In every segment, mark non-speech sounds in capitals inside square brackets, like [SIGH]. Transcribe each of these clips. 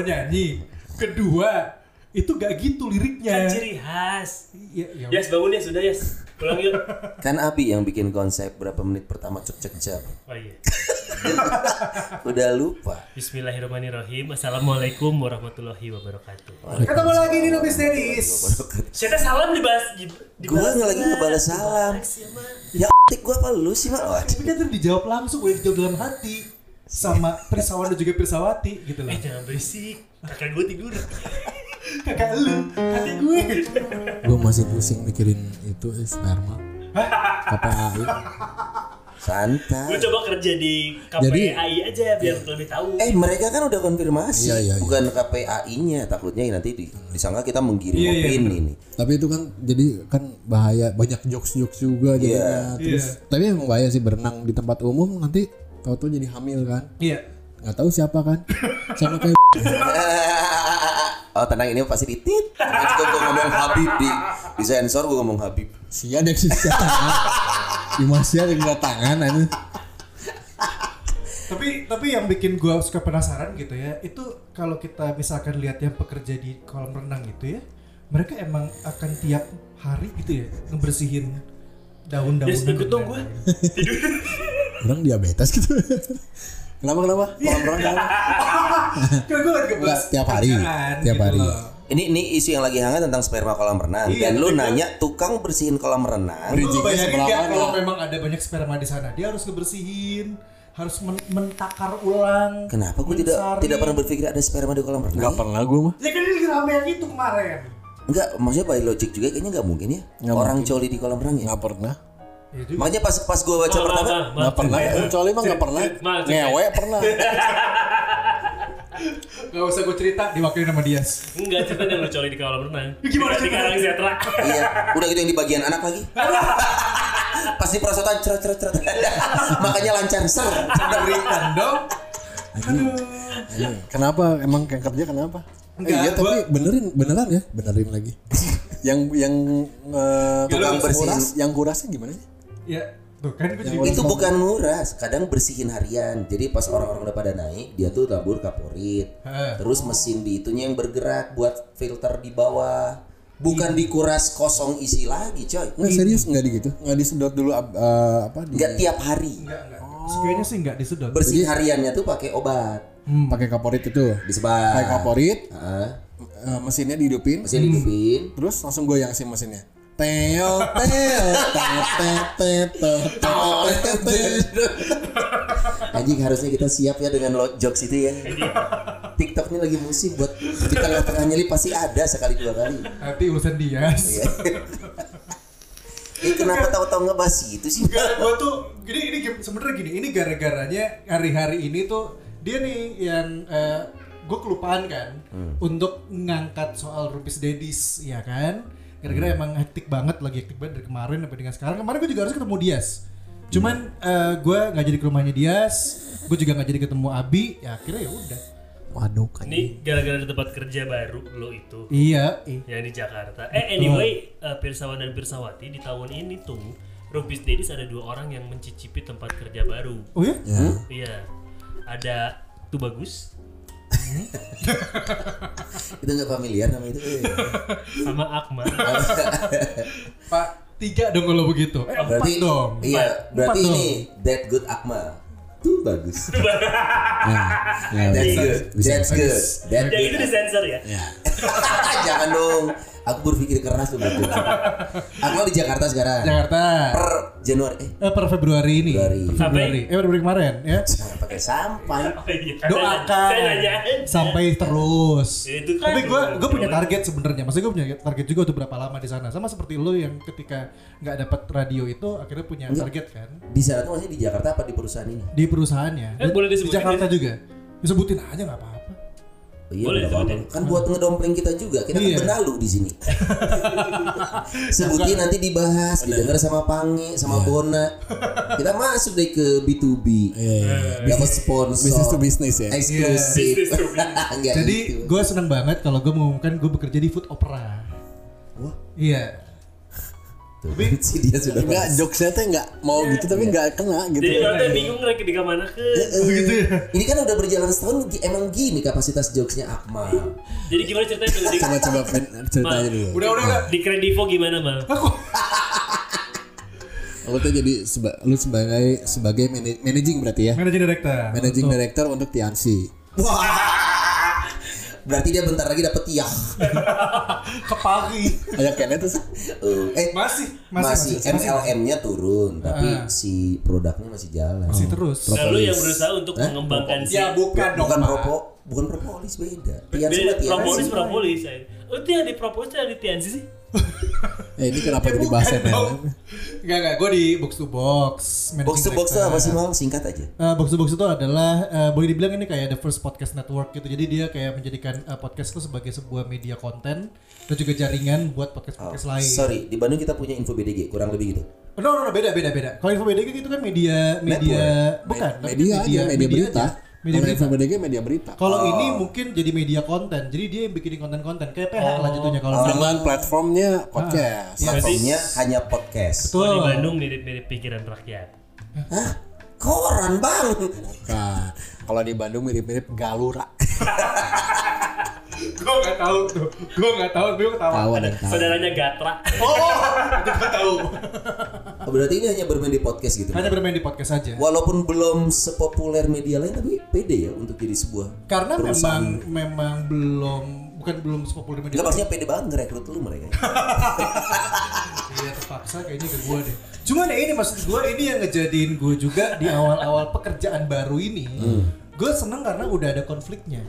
nyanyi. Kedua, itu gak gitu Kan liriknya. ciri khas. Iya, iya. Yes bangun ya sudah yes. Pulang yuk. Kan Abi yang bikin konsep berapa menit pertama cek cek jam. Oh iya. [LAUGHS] Udah lupa. Bismillahirrahmanirrahim. Assalamualaikum warahmatullahi wabarakatuh. Ketemu lagi di Nobis Dedis. Saya salam dibahas di, Gua nggak lagi ngebalas salam. Ya tik gua apa lu sih, Mak? Waduh. Tapi kan dijawab langsung, boleh dijawab dalam hati. Sama Pirsawan dan juga Pirsawati gitu loh. Eh jangan berisik. Kakak gue tidur. [LAUGHS] Kakak lu, kakak gue. Gue masih pusing mikirin itu eh, sperma. KPAI. Gue Santai. coba kerja di Jadi- KPAI aja biar lebih tahu. Eh mereka kan udah konfirmasi, Iya, iya, iya. bukan KPAI-nya. Takutnya nanti di, disangka kita menggiring Iya, iya, nih. Tapi itu kan jadi kan bahaya banyak jokes-jokes juga jadinya. Terus tapi emang bahaya sih berenang di tempat umum nanti tahu-tahu jadi hamil kan. Iya. Nggak tahu siapa kan. [LAUGHS] Sama kayak [LAUGHS] oh tenang ini pasti ditit. Juga gue ngomong Habib di di sensor gue ngomong Habib. sia dek sih tangan. Dimasnya ada tangan ini. Tapi tapi yang bikin gua suka penasaran gitu ya, itu kalau kita misalkan lihat yang pekerja di kolam renang gitu ya, mereka emang akan tiap hari gitu ya ngebersihin daun-daunan. Yes, ikut dan dong gue. [LAUGHS] Orang diabetes gitu. kenapa kenapa? Kolam renang kan? Kan lagi Tiap hari, tiap gitu hari. loh. Ini ini isu yang lagi hangat tentang sperma kolam renang. Iya, Dan lu kan- nanya tukang bersihin kolam renang. Lu bayangin kalau memang ada banyak sperma di sana, dia harus ngebersihin, harus men- mentakar ulang. Kenapa gue tidak tidak pernah berpikir ada sperma di kolam renang? Nggak pernah gue mah. Ya kan ini lagi rame yang itu kemarin. Enggak, maksudnya by logic juga kayaknya nggak mungkin ya. Nggak Orang coli di kolam renang ya. Nggak pernah. Ya juga. Makanya pas pas gue baca pertama, Nggak pernah. Kecuali mah nggak pernah. [LAUGHS] Ngewe pernah. [LAUGHS] Gak usah gue cerita diwakilin sama Dias. Enggak, cerita yang lu coli di kolam renang. [LAUGHS] Gimana di, di? Karang Setra. iya, udah gitu yang di bagian anak lagi. pas di perosotan ceret ceret ceret. Makanya lancar ser. Berikan dong. Iya. Kenapa emang kerja kenapa? Enggak, iya tapi gua- benerin beneran ya benerin lagi. yang yang eh, Tukang bersihin. kuras- yang kurasnya gimana sih? Ya, tuh kan gue juga Itu bukan nguras, kadang bersihin harian. Jadi pas orang-orang udah pada naik, dia tuh tabur kaporit. Heeh. Terus mesin di itunya yang bergerak buat filter di bawah. Bukan dikuras kosong isi lagi, coy. Nggak serius nggak di gitu? Nggak disedot dulu ab- eh, apa di Enggak tiap hari. enggak enggak. Kayaknya sih enggak disedot. Bersih hariannya tuh pakai obat. pakai kaporit itu? Disebar. Pakai kaporit, Heeh. eh, mesinnya dihidupin, Mesin dihidupin. terus langsung goyang sih mesinnya. Teo teo teo teo teo teo teo. Anjing harusnya kita siap ya dengan lo jokes itu ya. TikTok ini lagi musim buat di tengah-tengah nyelip pasti ada sekali dua kali. Nanti urusan Dias. Iya. Eh kenapa tahu-tahu ngebahas itu sih? Enggak, gua tuh gini ini sebenarnya gini, ini gara-garanya hari-hari ini tuh dia nih yang gue kelupaan kan untuk ngangkat soal Rupis Dedis ya kan. Gara-gara emang hektik banget lagi hektik banget dari kemarin sampai dengan sekarang. Kemarin gue juga harus ketemu Dias. Cuman gue nggak jadi ke rumahnya Dias, gue juga nggak jadi ketemu Abi. Ya akhirnya ya udah. Waduh kan. Ini gara-gara di tempat kerja baru lo itu. Iya, ih. yang di Jakarta. Eh anyway, eh, Pirsawan dan Pirsawati di tahun ini tuh Rubis Dedis ada dua orang yang mencicipi tempat kerja baru. Oh ya? Iya. Ada tuh bagus [LAUGHS] Itu nggak familiar nama itu. sama Akmal. [LAUGHS] Pak tiga dong kalau begitu. Eh, empat Berarti dong. iya, Empat. berarti Empat dong. ini that good Akmal. Tuh bagus. Ya, That's bisa, good. bisa, That's bisa. good. That itu good. disensor ya. Ya. [LAUGHS] Jangan dong. Aku berpikir keras tuh betul. Akmal di Jakarta sekarang. Jakarta. Per Januari eh Eh, per Februari ini. Februari. Februari. Eh Februari kemarin ya. jangan pakai sampai. [LAUGHS] Iya. Doakan sampai terus. Itu kan Tapi gue gue punya target sebenarnya. Maksudnya gue punya target juga untuk berapa lama di sana. Sama seperti lo yang ketika nggak dapat radio itu akhirnya punya target kan Di sana tuh maksudnya di Jakarta apa di perusahaan ini? di perusahaannya. Eh, boleh di Jakarta juga. Disebutin aja nggak apa-apa. Oh, iya, Boleh disebutin. Kan buat ngedompleng kita juga. Kita Iya. kan benalu di sini. [LAUGHS] Sebutin nanti dibahas, didengar sama Pange, sama Bona. Kita masuk deh ke B2B. Iya, iya, iya. Dapat sponsor. Business to business ya. Eksklusif. [LAUGHS] To Enggak Jadi gitu. gue seneng banget kalau gue mengumumkan gue bekerja di food opera. Wah. Iya. Tuh, si [LAUGHS] dia sudah Enggak jokesnya tuh enggak mau gitu tapi enggak kena gitu. Jadi orang tuh bingung lagi di mana ke. Begitu ya. Ini kan udah berjalan setahun emang gini kapasitas jokesnya Akmal. [LAUGHS] Jadi gimana ceritanya tuh di, Coba coba pen- ceritanya dulu. Udah udah udah. di Kredivo gimana mal? Lu [LAUGHS] tuh jadi seba, lu sebagai sebagai mana- managing berarti ya. Managing director. Managing director untuk Tiansi. Wah. Berarti dia bentar lagi dapet tiang. [LAUGHS] Kepagi. Kayak Kenneth tuh. Uh, eh Masih, masih, masih, masih, MLM-nya turun, tapi si produknya masih jalan. Masih terus. Lalu yang berusaha untuk mengembangkan si Ya bukan dong. bukan propo, bukan propolis beda. Tian Beda, sama Tian propolis sih. propolis. ya. Oh itu yang di propolis yang di Tiansi sih? [LAUGHS] Eh ini kenapa jadi bahas MLM? Enggak enggak, gue di box to box. managing Box to box itu apa sih mal? Singkat aja. Eh, box to box itu adalah eh, boleh dibilang ini kayak the first podcast network gitu. Jadi dia kayak menjadikan eh, podcast itu sebagai sebuah media konten dan juga jaringan buat podcast-podcast lain. Oh, Sorry, di Bandung kita punya info BDG, kurang lebih gitu. No, no, no, beda, beda, beda. Kalau info BDG itu kan media, media, bukan, tapi Media aja, media berita. aja. Media Kalau berita. FBDG media berita. Kalau ini mungkin jadi media konten. Jadi dia yang bikin konten-konten kayak PH lah jatuhnya kalau Dengan platformnya podcast. Platformnya hanya podcast. Betul. Kalau di Bandung mirip-mirip pikiran rakyat. Hah? Koran bang. Bukan. Kalau di Bandung mirip-mirip Galura. [LAUGHS] gue nggak tahu tuh. Gue nggak tahu. Gue ketawa. Tahu ada tahu. Saudaranya Gatra. Oh, itu gue tahu. Oh, berarti ini hanya bermain di podcast gitu. Hanya bermain di podcast aja. Walaupun belum sepopuler media lain, tapi pede ya untuk jadi sebuah. Karena perusahaan. memang memang belum bukan belum sepopuler media. Enggak maksudnya pede banget ngerekrut lu mereka. [LAUGHS] Iya terpaksa kayaknya ke gue deh. Cuman ya ini maksud gue ini yang ngejadiin gue juga di awal-awal pekerjaan baru ini. Gue seneng karena udah ada konfliknya.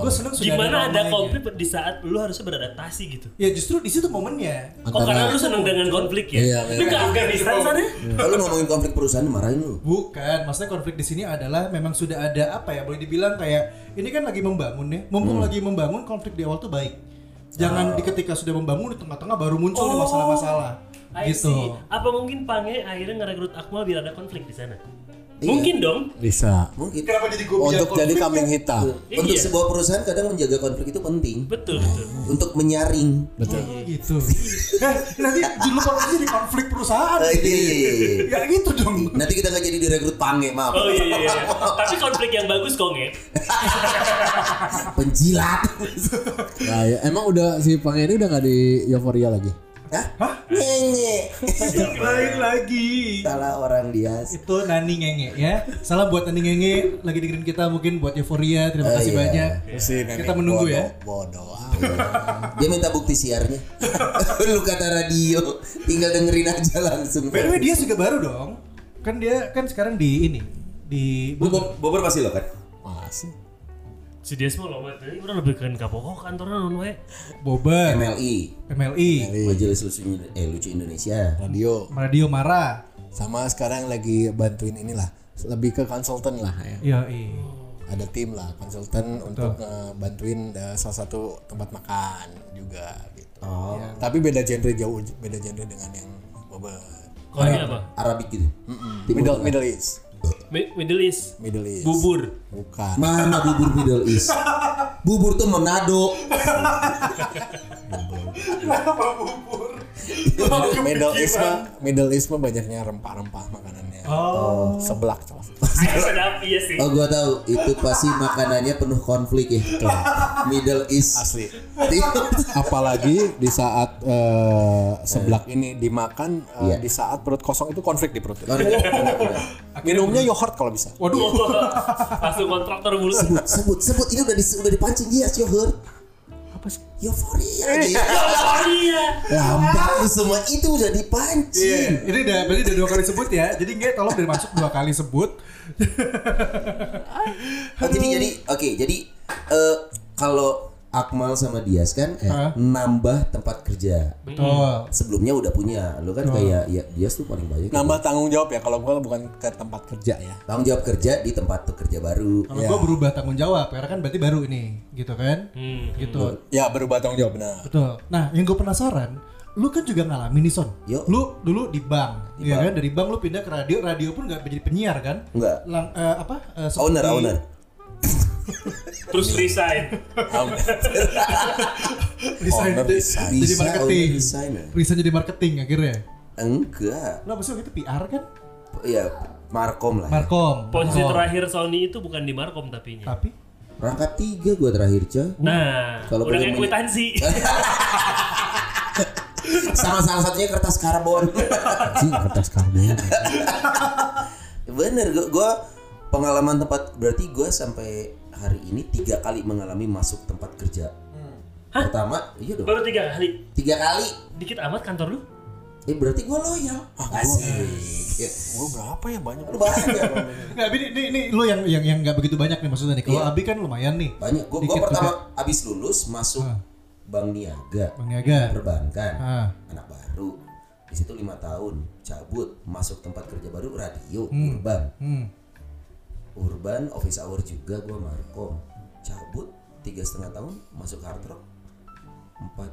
Gue seneng sudah Gimana ada ramainya. konflik di saat lu harusnya beradaptasi gitu? Ya justru di situ momennya. Oh karena lu seneng dengan konflik ya? Iya, Lu ke Afghanistan sana? Kalau ngomongin konflik perusahaan marahin lu. Bukan, maksudnya konflik di sini adalah memang sudah ada apa ya? Boleh dibilang kayak ini kan lagi membangun ya. Mumpung lagi membangun konflik di awal tuh baik. Jangan di ketika sudah membangun di tengah-tengah baru muncul nih masalah-masalah. I Gitu. see. Apa mungkin Pange akhirnya ngerekrut Akmal biar ada konflik di sana? Mungkin dong. Bisa. Mungkin. Kenapa jadi gue Untuk jadi kambing hitam. Untuk Iya. sebuah perusahaan kadang menjaga konflik itu penting. Betul betul. Untuk menyaring. Betul. Oh, gitu. eh, nanti judul podcast di konflik perusahaan. Eh, iya, iya, iya, iya. Ya gitu dong. Nanti kita nggak jadi direkrut pange, maaf. Oh iya iya. iya. Tapi konflik yang bagus kok nge. Penjilat. [LAUGHS] Nah, ya, emang udah si Pang ini udah nggak di Euphoria lagi? Hah? Nyenye. Lain lagi. Salah orang dia. Itu Nani Ngenge ya. Salam buat Nani Ngenge lagi dengerin kita mungkin buat Euforia. Terima Oh, kasih iya. banyak. Si nenek Kita menunggu bodoh, ya. Bodoh. Dia minta bukti siarnya. [LAUGHS] Lu kata radio, tinggal dengerin aja langsung. By the way dia juga baru dong. Kan dia kan sekarang di ini di Lu Bo- Bobor pasti lo kan? Masih. Si dia semua loh, tadi udah lebih keren kapok kantornya non we. Boba, MLI, MLI, Majelis Lucu eh Lucu Indonesia. Radio. Radio Mara. Sama sekarang lagi bantuin inilah. Lebih ke konsultan lah ya. Ya, iya. Ada tim lah konsultan untuk eh, bantuin eh, salah satu tempat makan juga gitu. Oh, Ya, tapi beda genre jauh beda genre dengan yang Boba. Kalau ini apa? Arabik gitu. Timur Middle Tengah. Middle East. Mi- Middle East. Middle East. Bubur. Bukan. Mana bubur Middle East? Bubur tuh Manado. Middle East mah Middle East mah banyaknya rempah-rempah makanannya. Oh. Seblak coba. [LAUGHS] Sedap iya sih. Oh gua tahu itu pasti makanannya penuh konflik ya. [LAUGHS] Middle East. Asli. [LAUGHS] Apalagi di saat eh, seblak ini dimakan eh, Iya. di saat perut kosong itu konflik di perut. Konflik. Minumnya yogurt kalau bisa. Waduh. Langsung kontraktor mulu. sebut, sebut, sebut. Ini udah, di, udah dipancing dia, Yohur. Apa sih? Euforia. Oh iya. Lambat lu semua itu udah Iya, dipancing. ini udah berarti udah dua kali sebut ya. Jadi nggak tolong dari masuk dua kali sebut. [LAUGHS] Oh, jadi jadi oke jadi eh, kalau Akmal sama Dias kan eh, Hah? nambah tempat kerja. Betul. Sebelumnya udah punya. Lu kan kayak ya Dias tuh paling banyak. Nambah tanggung jawab ya kalau gua bukan ke tempat kerja ya. Tanggung jawab kerja di tempat kerja baru. Kalau gua berubah tanggung jawab karena kan berarti baru ini, gitu kan? Hmm. Gitu. Ya berubah tanggung jawab benar. Betul. Nah, yang gue penasaran, lu kan juga ngalamin nih Son. Yo. Lu dulu di bank, Di ya bank. kan? Dari bank lu pindah ke radio, radio pun nggak menjadi penyiar kan? Enggak. Lang, eh, apa? eh, Owner, seperti- owner. Terus resign. [LAUGHS] Resign Owner jadi- resign. jadi marketing. owner resign, ya? Resign jadi marketing akhirnya. Enggak. Lo apa sih itu PR kan? Ya, Markom lah. Markom. Posisi Markom. terakhir Sony itu bukan di Markom tapi nya. Tapi Rangkap tiga gua terakhir, coy. Nah, Kalau udah boleh kayak kwitansi. [LAUGHS] [LAUGHS] Sama salah satunya kertas karbon. Sih kertas karbon. Bener, gua, gua pengalaman tempat berarti gua sampai hari ini tiga kali mengalami masuk tempat kerja. Pertama, iya dong. Baru tiga kali. Tiga kali. Dikit amat kantor lu. Eh berarti gua loyal. Asik. Ya, Gua berapa ya banyak? lu banyak. Nggak, ini, ini, ini lu yang yang yang nggak begitu banyak nih maksudnya nih. Kalau Iya. Abi kan lumayan nih. Banyak. Gua, gua Dikit pertama abis lulus masuk Bank Niaga. Bang Niaga. Perbankan. Ah. Anak baru. Di situ lima tahun cabut masuk tempat kerja baru radio Hmm. urban Hmm. urban office hour juga gua markom cabut tiga setengah tahun masuk hard rock empat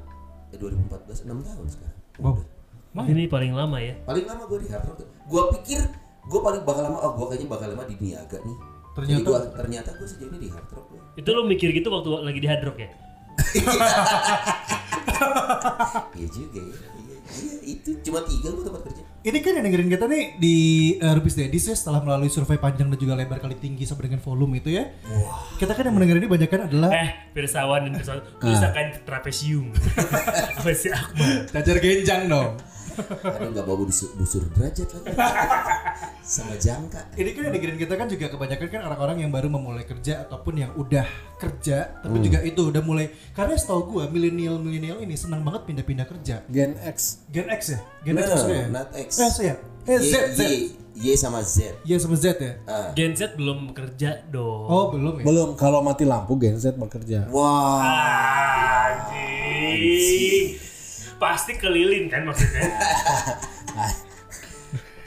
eh 2014 enam tahun sekarang Wow. Udah. Ini paling lama ya. paling lama gua di hard rock tuh. gua pikir gua paling bakal lama oh gua kayaknya bakal lama di niaga nih Ternyata- Jadi gua, ternyata gua sejauh ini di hard rock gua. Itu lu mikir gitu waktu lagi di Hard Rock ya? Iya juga ya iya, iya itu cuma tiga gua tempat kerja Ini kan yang dengerin kita nih di uh, Rupis Dedis ya setelah melalui survei panjang dan juga lebar kali tinggi sampai dengan volume itu ya. Kita kan yang mendengar ini banyak kan adalah Eh, pirsawan dan pirsawan. Misalkan trapesium. [LAUGHS] Apa sih Akmal? cacar genjang dong. Aduh nggak bawa busur, busur derajat lagi sama jangka Ini kan yang dengerin kita kan juga kebanyakan kan orang-orang yang baru memulai kerja ataupun yang udah kerja tapi juga itu udah mulai karena setahu gua milenial milenial ini senang banget pindah-pindah kerja. Gen X. Gen X ya? Gen X No, maksudnya ya? not X. Eh, ya? Eh, Z, Z. Y, sama Z Y sama Z ya? Ah. Gen Z belum kerja dong. Oh, belum ya? Belum kalau mati lampu Gen Z bekerja. Wah Anjing. Pasti kelilin kan maksudnya. [LAUGHS]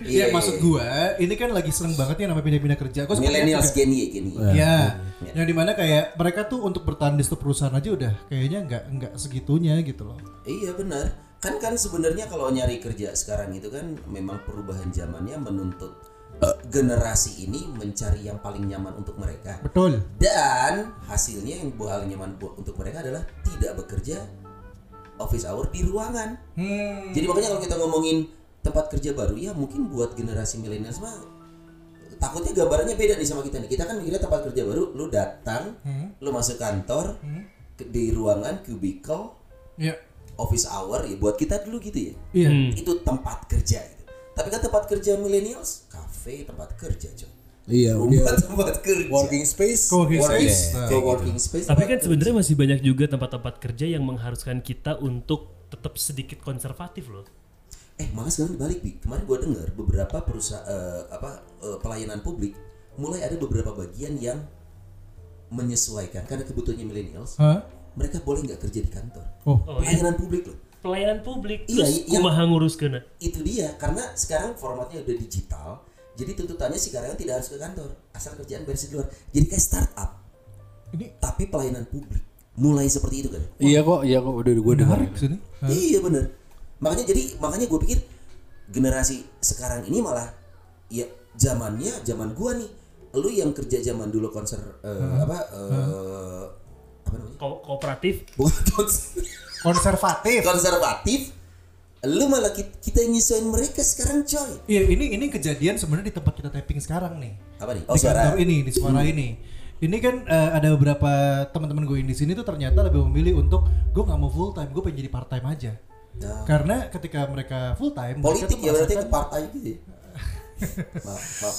Iya, maksud gua ini kan lagi seneng banget ya namanya pindah-pindah kerja. Gua Millennials. Gen Y Gen Y Iya, yang di mana kayak mereka tuh untuk bertahan di satu perusahaan aja udah kayaknya nggak nggak segitunya gitu loh. Iya benar. Kan kan sebenarnya kalau nyari kerja sekarang itu kan memang perubahan zamannya menuntut eh, generasi ini mencari yang paling nyaman untuk mereka. Betul. Dan hasilnya yang paling nyaman buat untuk mereka adalah tidak bekerja office hour di ruangan. Hmm. Jadi makanya kalau kita ngomongin tempat kerja baru ya mungkin buat generasi milenial mah takutnya gambarannya beda nih sama kita nih. Kita kan mikirnya tempat kerja baru lu datang, lu masuk kantor ke- di ruangan cubicle Iya. office hour ya buat kita dulu gitu ya. Iya. Hmm. Itu tempat kerja gitu. Tapi kan tempat kerja millennials, cafe tempat kerja, coy. Iya, Rumah dia [LAUGHS] tempat kerja. working space. Co-working Working space. space. Nah. Co-working space. Tapi kan sebenarnya masih banyak juga tempat-tempat kerja yang mengharuskan kita untuk tetap sedikit konservatif loh. Eh malah sekarang dibalik bi. Kemarin gua dengar beberapa perusahaan apa eh, pelayanan publik mulai ada beberapa bagian yang menyesuaikan karena kebutuhannya millennials. Hah? Mereka boleh nggak kerja di kantor. Oh. Oh iya. Pelayanan publik loh. Pelayanan publik Iya, terus yang- kumaha nguruskeun. Itu dia karena sekarang formatnya udah digital. Jadi tuntutannya si karyawan tidak harus ke kantor, asal kerjaan beres di luar. Jadi kayak startup, Ini tapi pelayanan publik. Mulai seperti itu kan. Iya kok, iya kok udah gue dengar. Iya bener. Makanya jadi makanya gue pikir generasi sekarang ini malah ya zamannya zaman gua nih. Lu yang kerja zaman dulu konser eh, apa eh, apa namanya? Ko- kooperatif. Bukan Konservatif. konservatif. Lu malah kita, nyesuaiin mereka sekarang coy. Iya, ini ini kejadian sebenarnya di tempat kita taping sekarang nih. Apa nih? Oh di kantor suara. ini, di suara ini. Ini kan eh, ada beberapa teman-teman gue yang di sini tuh ternyata lebih memilih untuk gue nggak mau full time, gue pengen jadi part time aja. Nah, Karena ketika mereka full time, politik ya berarti ke merasakan- partai gitu ya. [LAUGHS] maaf, maaf,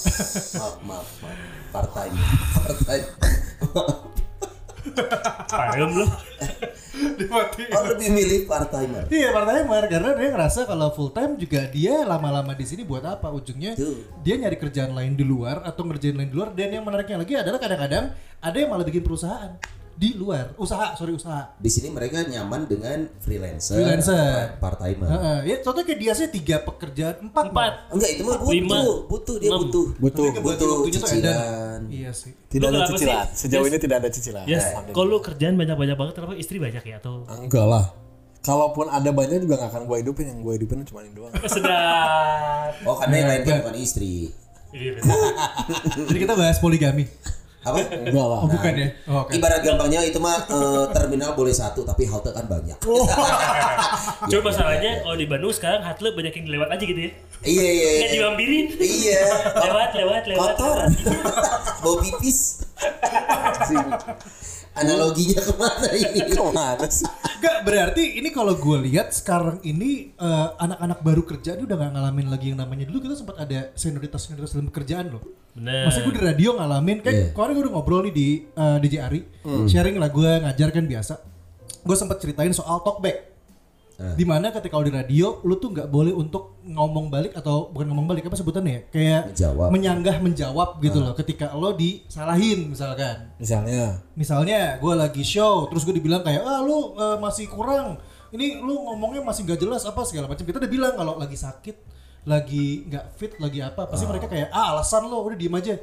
maaf, maaf, maaf. Partai, partai. [LAUGHS] Paham loh. [LAUGHS] dimatiin. Oh lebih milih partai mah. Iya part timer karena dia ngerasa kalau full time juga dia lama-lama di sini buat apa ujungnya Tuh. dia nyari kerjaan lain di luar atau ngerjain lain di luar dan yang menariknya lagi adalah kadang-kadang ada yang malah bikin perusahaan di luar usaha sorry usaha Di sini mereka nyaman dengan freelancer, Freelancer. part timer. Heeh, ya contohnya kayak dia sih tiga pekerjaan empat Empat. Enggak itu mah butuh, Lima. butuh dia Enam. butuh. Butuh. Butuh cicilan. iya sih Tidak Lu ada cicilan. sih? Sejauh Yes. ini tidak ada cicilan. Yes, kalau lu kerjaan banyak-banyak banget kenapa istri banyak ya atau Enggak lah. Kalaupun ada banyak juga gak akan gue hidupin yang gue hidupin cuma ini doang. [LAUGHS] sedap. Oh karena yang lain kan bukan istri. Iya, [LAUGHS] jadi kita bahas poligami Apa? Enggak lah. Oh bukan ya? Oh, oke. Ibarat gampangnya itu mah eh, terminal boleh satu tapi halte kan banyak. [LAUGHS] Cuma masalahnya kalau di Bandung sekarang hatle banyak yang lewat aja gitu ya. iya iya. Iya. diambilin. Iya. lewat, lewat, lewat. Kotor. lewat. [LAUGHS] Bau pipis. [LAUGHS] Analoginya ke mana ini? [LAUGHS] Ke mana sih? Enggak berarti ini kalau gue lihat sekarang ini eh, anak-anak baru kerja ini udah gak ngalamin lagi yang namanya dulu kita sempat ada senioritas senioritas dalam pekerjaan loh. Bener. Maksudnya gue di radio ngalamin kan Iya. kemarin gue udah ngobrol nih di eh, DJ Ari sharing lah gue ngajar kan biasa. Gue sempat ceritain soal talkback. Di mana ketika lo di radio lu tuh nggak boleh untuk ngomong balik atau bukan ngomong balik apa sebutannya ya? Kayak Menjawab. menyanggah menjawab gitu loh ketika lo disalahin misalkan. Misalnya. misalnya gue lagi show terus gue dibilang kayak ah lu eh, masih kurang. Ini lu ngomongnya masih gak jelas apa segala macam. Kita udah bilang kalau lagi sakit lagi nggak fit lagi apa pasti mereka kayak ah alasan lo udah diem aja.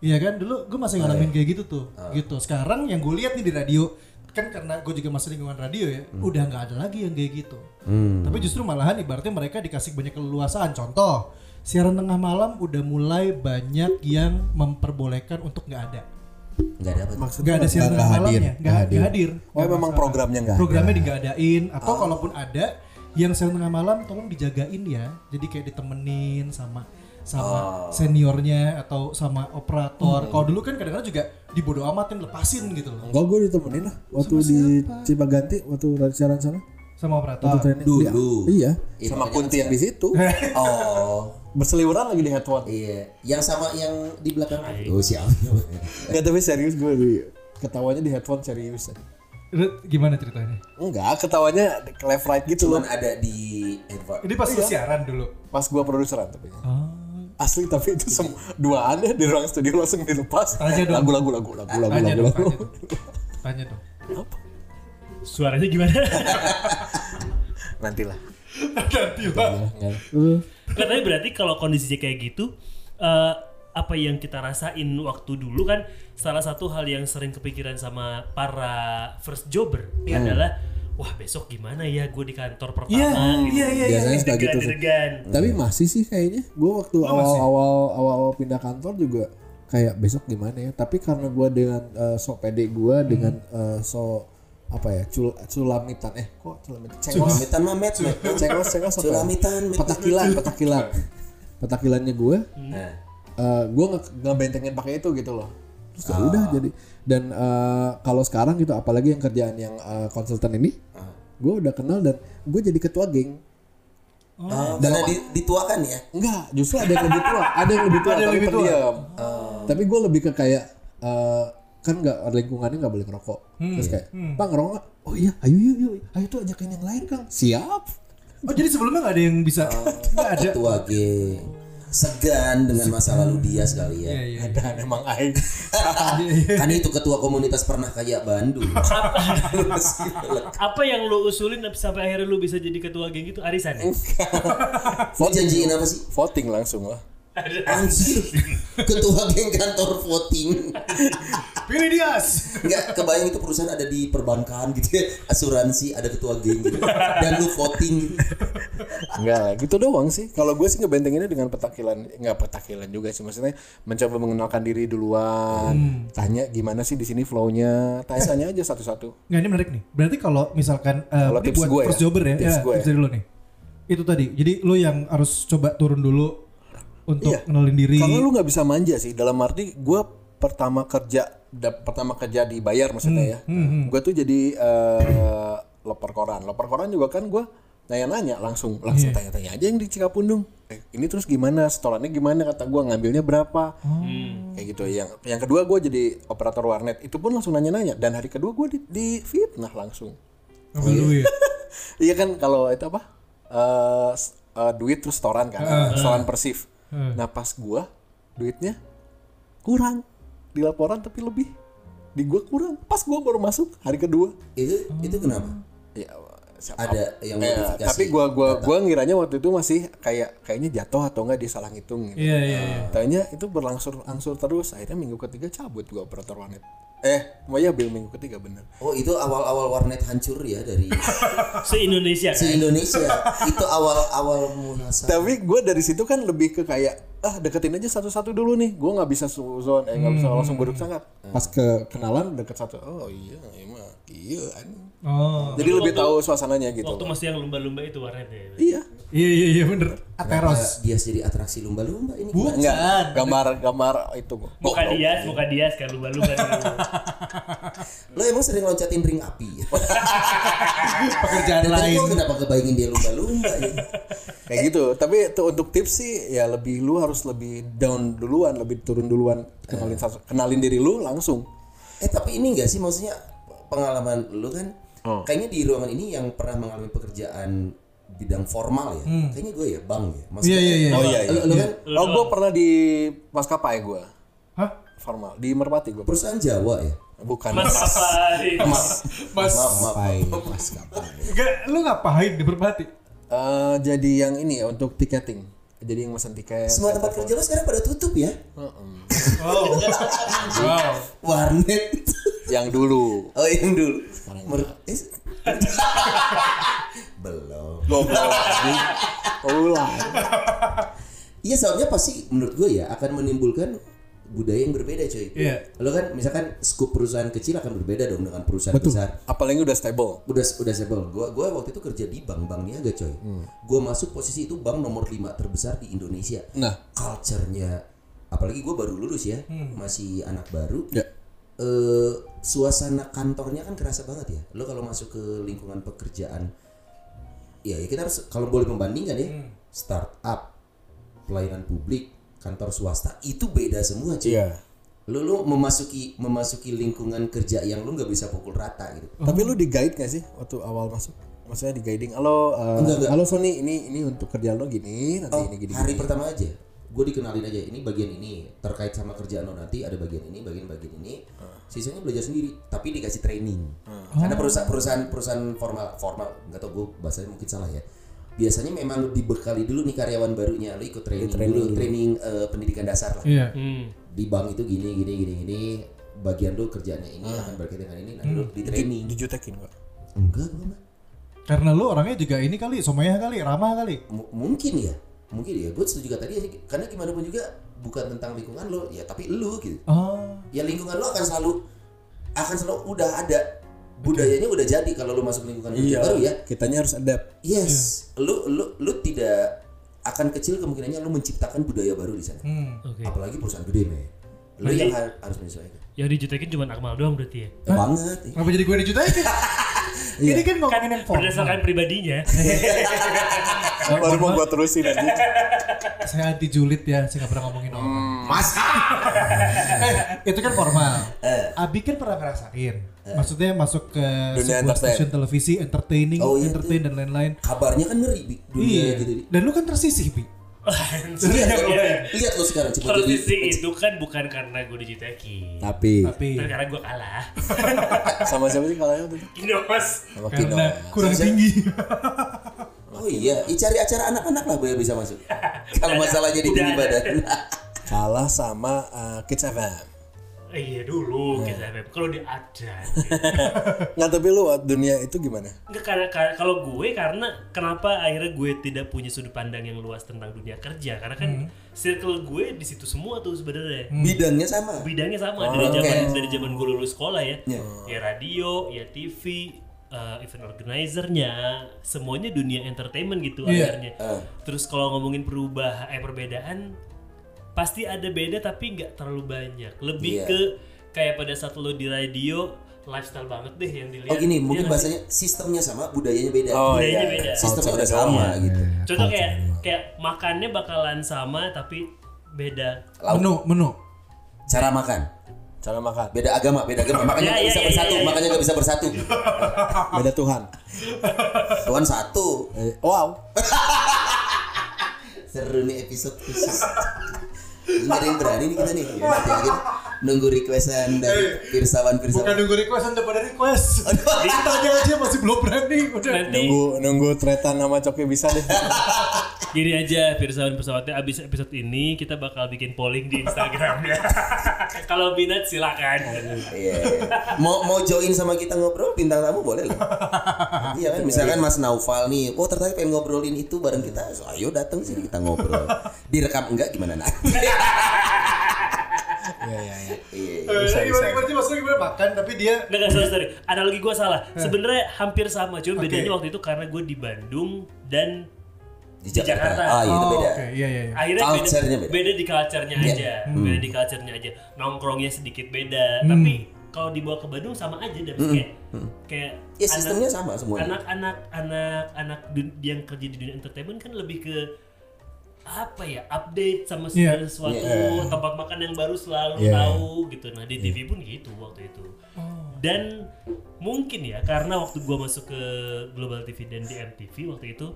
Iya kan? Dulu gue masih ngalamin kayak gitu tuh gitu. Sekarang yang gue lihat nih di radio kan karena gue juga masih lingkungan radio ya udah nggak ada lagi yang kayak gitu. Tapi justru malahan ibaratnya mereka dikasih banyak keleluasaan. Contoh siaran tengah malam udah mulai banyak yang memperbolehkan untuk nggak ada. Enggak ada apa. Maksudnya nggak ada siaran tengah hadir. malamnya. Nggak nggak hadir. Oh memang programnya nggak programnya ada. digaadain atau kalaupun ada yang siaran tengah malam tolong dijagain ya. Jadi kayak ditemenin sama sama seniornya atau sama operator kalau dulu kan kadang-kadang juga dibodo amatin lepasin gitu loh Enggak gue ditemenin lah waktu di Cipaganti waktu siaran sana. sama operator Waktu training. Dulu. Iya. Iya, Sama Kunti yang di situ. [LAUGHS] Oh. Berseliweran lagi di headphone. Iya, yang sama yang di belakang. Oh, siapa? [LAUGHS] Enggak tapi serius gue di ketawanya di headphone serius. Gimana ceritanya Enggak, ketawanya left right gitu Cuman loh. ada di headphone. ini pas lu siaran dulu Pas gua produseran tapi. oh. Asli tapi itu sem dua ada di ruang studio langsung dilepas. Tanya dong. Lagu lagu lagu lagu lagu tanya lagu. dong lagu. tanya dong tanya dong Suaranya gimana? [LAUGHS] Nantilah. nanti lah Enggak. Nggak, tapi berarti kalau kondisinya kayak gitu, eh, apa yang kita rasain waktu dulu kan salah satu hal yang sering kepikiran sama para first jobber Hmm. adalah wah besok gimana ya gue di kantor pertama iya gitu. iya iya Biasanya suka gitu. sih. Degan-degan. Tapi masih sih kayaknya. Gue waktu awal-awal awal-awal pindah kantor juga kayak besok gimana ya. Tapi karena gue dengan eh, so pede gue dengan eh, so apa ya cul culamitan eh kok culamitan cengos Sulamitan mah met, met. cengos cengos apa ya? Sulamitan, met. petakilan petakilan petakilannya gue Nah, gue nggak nggak bentengin pakai itu gitu loh terus ya udah jadi dan eh, kalau sekarang gitu apalagi yang kerjaan yang eh, konsultan ini gue udah kenal dan gue jadi ketua geng oh, karena di- dituakan ya. Enggak, justru ada yang lebih tua, [LAUGHS] ada yang lebih tua Ada yang tapi lebih tua. pendiam. Tapi gue lebih ke kayak eh, kan nggak lingkungannya nggak boleh ngerokok. Terus kayak, bang ngerokok? Oh iya, ayo yuk yuk, ayo tuh ajakin yang lain kang. Siap. oh jadi sebelumnya nggak ada yang bisa [LAUGHS] nggak ada Ketua geng. Segan dengan masa lalu dia sekali ya. Iya, iya. Ada emang aing. [LAUGHS] Kan itu ketua komunitas pernah kaya Bandung. [LAUGHS] [LAUGHS] Apa yang lu usulin sampai akhirnya lu bisa jadi ketua geng itu arisan ya? Mau janjiin apa sih? Voting langsung lah. Anjir. Ketua geng kantor voting. pilih Dias Enggak kebayang itu perusahaan ada di perbankan gitu ya. Asuransi ada ketua geng gitu. Dan lu voting gitu. Enggak lah, gitu doang sih. Kalau gue sih ngebentenginnya dengan petakilan, enggak petakilan juga sih. Maksudnya mencoba mengenalkan diri duluan. Tanya gimana sih di sini flow-nya. Tanya aja satu-satu. Nggak ini menarik nih. Berarti kalau misalkan eh, Kalau ini tips buat gue ya, first jobber ya, tips ya gue tips ya. dari lo nih. Itu tadi. Jadi lo yang harus coba turun dulu untuk Iya. diri. Kalau lu nggak bisa manja sih, dalam arti gue pertama kerja, da- pertama kerja dibayar maksudnya ya. Gue tuh jadi eh, loper koran. Loper koran juga kan gue nanya-nanya langsung, langsung tanya-tanya aja yang di Cikapundung. Eh, ini terus gimana? Setorannya gimana? Kata gue ngambilnya berapa? Kayak gitu. Yang yang kedua gue jadi operator warnet. Itu pun langsung nanya-nanya. Dan hari kedua gue di, di fitnah langsung. Ngambil dulu ya. [LAUGHS] Iya kan kalau itu apa? eh s- eh, duit terus setoran kan, setoran persif. Nah pas gua duitnya kurang di laporan tapi lebih di gua kurang. Pas gua baru masuk hari kedua. Itu itu kenapa? Ya siapa- Ada yang Eh, modifikasi. tapi gua gua gua ngiranya waktu itu masih kayak kayaknya jatuh atau enggak dia salah ngitung gitu. Iya iya iya. Tanya itu berlangsung langsung terus akhirnya minggu ketiga cabut gua operator warnet. Eh, mau ya Bill minggu ketiga bener. Oh itu awal-awal warnet hancur ya dari [LAUGHS] Se Indonesia kan. se Indonesia. itu awal-awal muhasabah. Tapi gue dari situ kan lebih ke kayak ah deketin aja satu-satu dulu nih. Gue nggak bisa suzon, eh nggak bisa langsung beruk sangat. Pas ke kenalan deket satu, oh iya, emang iya. anjing. Oh. Jadi lebih tahu suasananya gitu. Waktu masih yang lumba-lumba itu warnet ya. Iya. Iya iya iya bener. Ateros. Dia jadi atraksi lumba-lumba ini? Bukan. Enggak, gambar-gambar itu. Muka Dias, muka Dias kan lumba-lumba dulu. [LAUGHS] Lo emang sering loncatin ring api ya? [LAUGHS] Pekerjaan lain. gua kenapa kebayangin dia lumba-lumba ya? Kayak gitu. Tapi itu untuk tips sih ya lebih lu harus lebih down duluan, lebih turun duluan. Kenalin satu- kenalin diri lu langsung. Eh tapi ini enggak sih maksudnya pengalaman lu kan Oh. kayaknya di ruangan ini yang pernah mengalami pekerjaan bidang formal ya. Kayaknya gue ya bang ya. Hmm. Iya, iya, iya. Oh iya, iya. lu kan Oh, gue pernah di maskapai gue. Hah? Formal. Di Merpati gue. perusahaan Jawa ya. Bukan. [LAUGHS] Mas apa? Maaf, Mas. maaf, maaf. maskapai. Enggak, lu ngapain di Merpati? Eh, jadi yang ini ya untuk tiketing. Jadi yang pesan tiket. Semua tempat kerja lo sekarang pada tutup ya. Oh. wow. [LAUGHS] Warnet. yang dulu. Oh yang dulu. Mer- eh, [LAUGHS] Belum. Goblok. Ulang. Iya soalnya pasti menurut gue ya akan menimbulkan budaya yang berbeda cuy. Iya. Lo kan misalkan skup perusahaan kecil akan berbeda dong dengan perusahaan besar. Apalagi udah stable. Udah udah stable. Gua gua waktu itu kerja di bank bank niaga coy. Gua masuk posisi itu bank nomor 5 terbesar di Indonesia. Nah. Culture-nya apalagi gua baru lulus ya, masih anak baru. Ya. Eh suasana kantornya kan kerasa banget ya. Lo kalau masuk ke lingkungan pekerjaan ya, ya kita harus kalau boleh membandingkan ya, startup, pelayanan publik, kantor swasta itu beda semua cuy. Iya. Lu lu memasuki memasuki lingkungan kerja yang lu nggak bisa pukul rata gitu. Tapi lu di guide gak sih waktu awal masuk? Maksudnya di guiding. Halo, eh, Enggak, enggak. halo Sony, ini ini untuk kerja lo gini, nanti Oh, ini gini. hari gini. pertama aja gue dikenalin aja ini bagian ini terkait sama kerjaan lo nanti ada bagian ini bagian bagian ini. Sisanya belajar sendiri tapi dikasih training. Karena perusahaan perusahaan perusahaan formal formal nggak tau gue bahasanya mungkin salah ya. Biasanya memang dibekali dulu nih karyawan barunya lo ikut training, dulu training eh, pendidikan dasar lah. Iya. Hmm. di bank itu gini gini gini gini bagian lo kerjaannya ini akan berkaitan dengan ini nanti lo di training. Dijutekin kok. enggak gue mah. Karena lu orangnya juga ini kali, somaya kali, ramah kali. M- mungkin ya mungkin ya gue setuju juga tadi karena gimana pun juga bukan tentang lingkungan lo ya tapi lu gitu Oh. ya lingkungan lo akan selalu akan selalu udah ada budayanya udah jadi kalau lo masuk lingkungan kerja baru ya Kitanya harus adapt. yes lu lu lu tidak akan kecil kemungkinannya lo menciptakan budaya baru di sana Hmm. Oke. apalagi perusahaan gede men lo yang har- harus menyesuaikan Yang dijutekin cuma Akmal doang berarti ya. banget ya. Kenapa jadi gue [LAUGHS] dijutain? Ini kan ngomongin yang formal. Berdasarkan pribadinya. [LAUGHS] Baru mau gua terusin aja. [LAUGHS] Saya anti julid ya, saya gak pernah ngomongin orang. mas eh, itu kan formal. Abi kan pernah ngerasain. Maksudnya masuk ke Dunia sebuah entertain. stasiun televisi, entertaining, Oh, iya, entertain dan lain-lain. kabarnya kan ngeri Bi. dunia Iya. gitu Dan lu kan tersisih, Bi. Lihat lihat lo sekarang coba jadi itu kan bukan karena gue dijutekin. Tapi Tapi Tapi karena gue kalah. [LAUGHS] sama siapa sih kalahnya itu? Kinos. Sama Kino. karena kurang tinggi. oh iya cari acara anak-anak lah biar bisa masuk [LAUGHS] kalau masalahnya di badan [LAUGHS] Kalah sama uh, Kids FM. Eh, iya dulu kita FM. Kalau dia ada. [LAUGHS] Nggak tapi lu uh, dunia itu gimana? Enggak karena kalau gue karena kenapa akhirnya gue tidak punya sudut pandang yang luas tentang dunia kerja karena kan circle gue di situ semua tuh sebenarnya. bidangnya sama Bidangnya sama dari zaman oke. dari zaman gue lulus sekolah ya. Iya. Ya radio, ya TV, eh, event organizernya, semuanya dunia entertainment gitu Iya. akhirnya. Terus kalau ngomongin perubahan eh perbedaan pasti ada beda tapi nggak terlalu banyak. Lebih Iya. ke kayak pada saat lo di radio lifestyle banget deh yang dilihat. Oh gini, Iya mungkin bahasanya sistemnya sama, budayanya beda. Oh, Budayanya iya. beda. Sistemnya udah sama gitu. Contoh kayak kayak makannya bakalan sama tapi beda. Lauk, Menu, menu. cara makan, Cara makan. beda agama, beda agama, [LAUGHS] makanya Ya, nggak ya, bisa ya, bersatu, ya, ya. makanya nggak bisa bersatu. [LAUGHS] Beda Tuhan. Tuhan satu. Eh, wow. [LAUGHS] Seru nih episode khusus. Ini ada yang berani nih kita nih. Ya, nanti lagi nunggu requestan dari pirsawan Bukan pirsawan. nunggu request, anda pada request. Ditanya aja masih belum berani. Udah. Nanti Nunggu nunggu tretan sama coki bisa deh. [LAUGHS] Gini aja, Pirsawan pesawatnya abis episode ini kita bakal bikin polling di Instagramnya. [LAUGHS] Kalau minat silakan. Iya. Mau mau join sama kita ngobrol bintang tamu boleh loh. iya kan, misalkan Mas Naufal nih, oh tertarik pengen ngobrolin itu bareng kita, so, ayo datang sini kita ngobrol. Direkam enggak gimana nanti? [LAUGHS] Iya iya iya. Iya. Eh, gimana sih maksudnya gimana makan tapi dia Enggak, enggak, sorry, sorry. Analogi gue salah. Sebenarnya hampir sama, cuma bedanya waktu itu karena gue di Bandung dan Di Jakarta. Jakarta. Ah, iya itu Oh, beda. Oke, iya iya iya. akhirnya Culture-nya beda, beda. di culture-nya Iya. aja. Beda di culture-nya aja. Nongkrongnya sedikit beda, tapi kalau dibawa ke Bandung sama aja dan kayak kayak Ya sistemnya sama semuanya. anak-anak anak-anak yang kerja di dunia entertainment kan lebih ke apa ya update sama segala Iya. sesuatu Iya. tempat makan yang baru selalu Iya. tahu gitu nah di TV pun gitu waktu itu dan mungkin ya karena waktu gua masuk ke Global TV dan di MTV waktu itu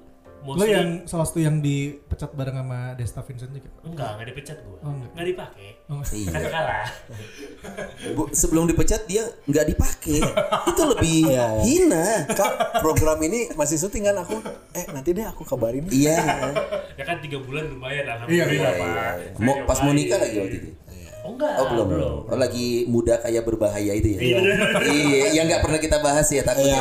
Lo mostly yang salah satu yang dipecat bareng sama Desta Vincent juga. enggak enggak dipecat gua Oh, enggak. enggak dipakai Oh, Iya. kan kalah Bu, sebelum dipecat dia nggak dipakai. itu lebih [LAUGHS] Iya, iya. hina. Kak, program ini masih syuting kan aku? Eh, nanti deh aku kabarin. Iya. ya kan tiga bulan lumayan Iya, alhamdulillah iya, pak Mau pas mau nikah lagi waktu itu. Oh enggak Oh belum, belum. Oh lagi muda kaya berbahaya itu ya. Iya, yang nggak pernah kita bahas ya takutnya. [LAUGHS]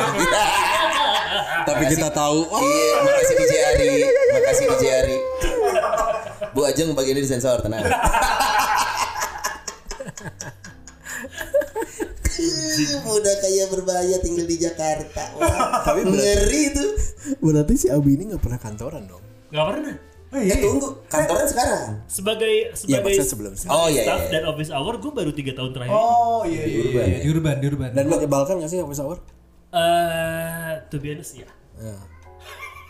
Tapi kita tahu. Oh, Iya, makasih DJ Ari. Makasih DJ Ari. Bu Ajeng bagian ini disensor, tenang. [LAUGHS] Muda kaya berbahaya tinggal di Jakarta. Wah, Tapi berarti- ngeri itu. berarti si Abi ini nggak pernah kantoran dong? nggak pernah Oh Eh iya. iya. tunggu, kantoran sekarang. sebagai sebagai maksudnya sebelum- Oh, iya, staff iya. dan office hour gue baru tiga tahun terakhir Oh iya Di iya, Urban, iya, ya? di urban di urban. Dan menyebalkan nggak sih office hour? Eh, to be honest ya. Ya.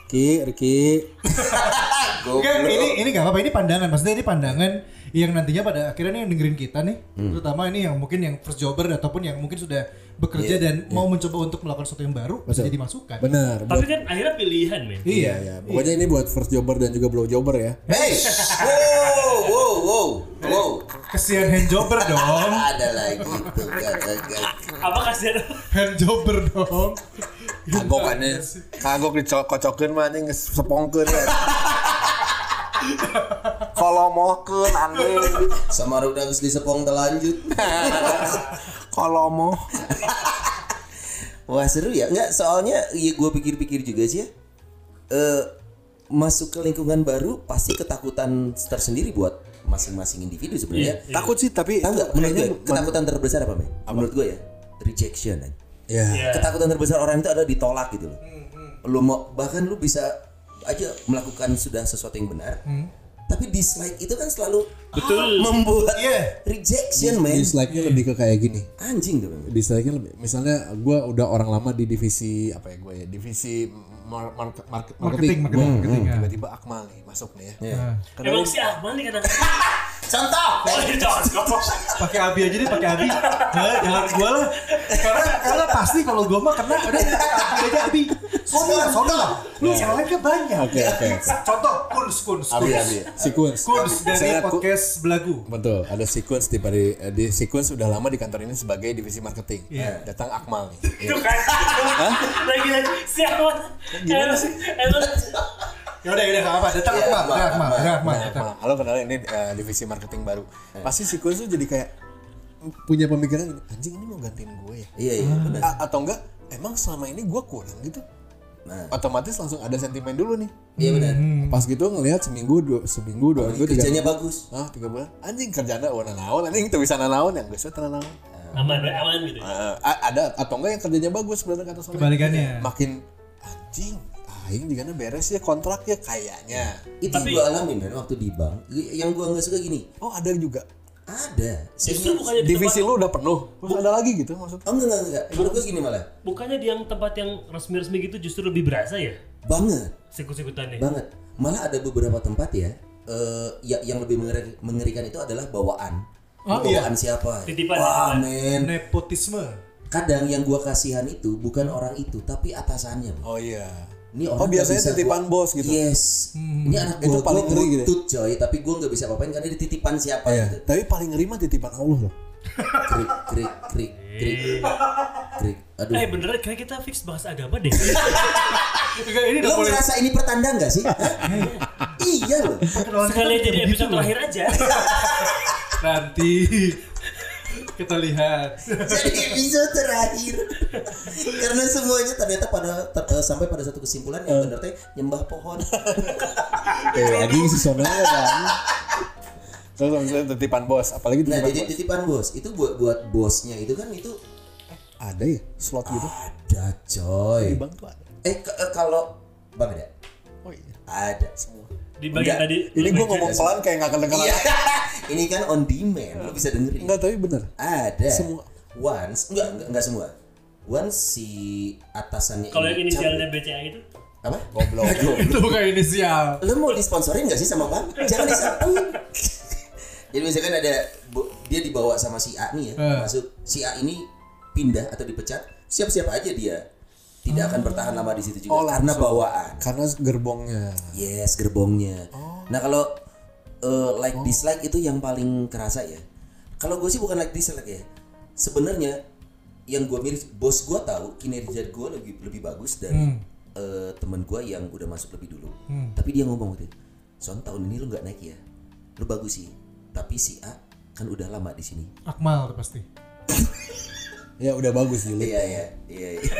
Ki, Riki, [LAUGHS] ini ini nggak apa-apa ini pandangan. Maksudnya ini pandangan yang nantinya pada akhirnya nih yang dengerin kita nih, terutama ini yang mungkin yang first jobber ataupun yang mungkin sudah bekerja dan mau mencoba untuk melakukan sesuatu yang baru bisa Betul. jadi masukan. benar. Tapi buat- kan akhirnya pilihan men. Iya, ya. Pokoknya ini buat first jobber dan juga blow jobber ya. Hey, wow, wow, wow, wow. Kesian hand jobber dong. [LAUGHS] Ada lagi gak, Apa kasihan? hand jobber dong. Kagok kan ya. Kagok dikocokin mah anjing sepongkeun ya. Kalau mau keun anjing. Sama udah geus disepong telanjut. Kalau [LAUGHS] mau. Wah seru ya, nggak soalnya ya gue pikir-pikir juga sih ya. Eh masuk ke lingkungan baru pasti ketakutan tersendiri buat masing-masing individu sebenarnya. Takut sih tapi Tahu nggak? Menurut gue kayaknya ketakutan terbesar apa, men? Menurut gue ya, rejection. Ya. Iya. Ketakutan terbesar orang itu adalah ditolak gitu loh. Lu mau bahkan lu bisa aja melakukan sudah sesuatu yang benar. Tapi dislike itu kan selalu Betul. membuat Iya. rejection, men. Dislike-nya lebih ke kayak gini. Anjing tuh. Dislike-nya lebih misalnya gue udah orang lama di divisi apa ya gue ya divisi mar- mar- market- Marketing, marketing, marketing, marketing, ya. tiba-tiba Akmal nih masuk nih ya. Iya. Emang si Ahmad nih kadang Contoh. [LAUGHS] Oh, contoh. pakai abi aja deh pakai abi Hah, jangan gua lah karena karena pasti kalau gua mah kena udah abi aja abi soda lah soda lah lu salahnya kan banyak Oke oke. contoh kuns kuns Abi kuns abi. Sequence. kuns dari Misalnya ku- podcast belagu Betul, ada sequence di di, di sequence udah lama di kantor ini sebagai divisi marketing. Iya. Datang Akmal nih. Itu kan. Lagi-lagi si Ahmad. Gimana sih? Emang ya udah ya udah apa datang Iya, Akmal Akmal, datang Akmal Akmal Nah, datang. Akmal, halo kenalin ini eh, divisi marketing baru. Pasti sequence tuh jadi kayak punya pemikiran gini, anjing ini mau gantiin gue ya? Iya, iya. A- atau enggak? Emang selama ini gue kurang gitu? Nah, Otomatis langsung ada sentimen dulu nih. iya benar. Pas gitu ngelihat seminggu dua seminggu dua minggu tiga Kerjanya bagus. Ah tiga bulan anjing kerjanya warna naon anjing tuh bisa naon yang geus teu naon. aman aman gitu. ya. Eh, a- ada atau enggak yang kerjanya bagus sebenarnya kata soalnya. kebalikannya Makin anjing aing juga beres ya kontrak ya kayaknya. Itu Tapi- gua alamin men waktu di bank. Yang gua nggak suka gini. Oh ada juga. Ada. Justru bukannya di Divisi tempat, lu udah penuh. Terus ada lagi gitu maksud. Oh enggak enggak enggak. Menurut gua gini malah. bukannya di yang tempat yang resmi-resmi gitu justru lebih berasa ya? Banget. Sikut-sikutannya. Banget. Malah ada beberapa tempat ya. eh ya, yang lebih mengeri- mengerikan itu adalah bawaan. Oh, bawaan siapa? Titipan, Wah, men. nepotisme Kadang yang gua kasihan itu bukan orang itu, tapi atasannya. Bro. Oh iya. Ini Oh, orang biasanya nggak bisa titipan gua- bos gitu. Yes. Ini anak Itu gua paling gua ngeri gitu ya. coy, tapi gua nggak bisa apa-apain karena dititipan siapa Iya. gitu. Tapi paling ngeri mah titipan Allah loh. Krik krik krik krik. Krik. Aduh. Eh beneran kayak kita fix bahas agama deh. Enggak, ini udah Lo ngerasa ini pertanda nggak sih? Iya loh. perkenalan kita Sekali jadi episode loh. terakhir aja. Nanti kita lihat. Jadi episode terakhir. Karena semuanya ternyata pada ter- eh, sampai pada satu kesimpulan yang benar teh nyembah pohon. Eh, anjing si Sona kan. Terus misalnya titipan bos, apalagi Nah, titipan jadi bos. titipan bos itu buat buat bosnya itu kan itu Ada ya slot gitu? ada coy. Di bank tuh ada. Eh eh, kalau Bang ada? Oh iya. Ada semua. Di bagian tadi. Ini lu gue ngomong pelan kayak nggak kedengeran. Iya. [LAUGHS] Ini kan on demand, lo bisa dengerin. Enggak, tapi bener. Ada. Semua. Once, enggak, enggak, enggak semua. Once si atasannya Kalau yang ini inisialnya. BCA itu apa? [LAUGHS] Goblok. Itu bukan inisial. Lo mau disponsorin gak sih sama Bang? Jangan disatuin. [LAUGHS] Jadi misalkan ada dia dibawa sama si A nih ya, Eh. masuk si A ini pindah atau dipecat, siap-siap aja dia. Tidak akan bertahan lama di situ juga Oh, karena langsung. bawaan. Karena gerbongnya. Yes, gerbongnya. Oh. Nah, kalau eh, like dislike itu yang paling kerasa ya. Kalau gue sih bukan like dislike ya. Sebenarnya yang gue miris, bos gue tahu kinerja gue lebih lebih bagus dari Hmm. eh, teman gue yang udah masuk lebih dulu. Tapi dia ngomong gitu, Son tahun ini lu nggak naik ya, lu bagus sih. Tapi si A kan udah lama di sini. Akmal pasti. [LAUGHS] Ya udah bagus sih. Iya iya iya. iya. [LAUGHS]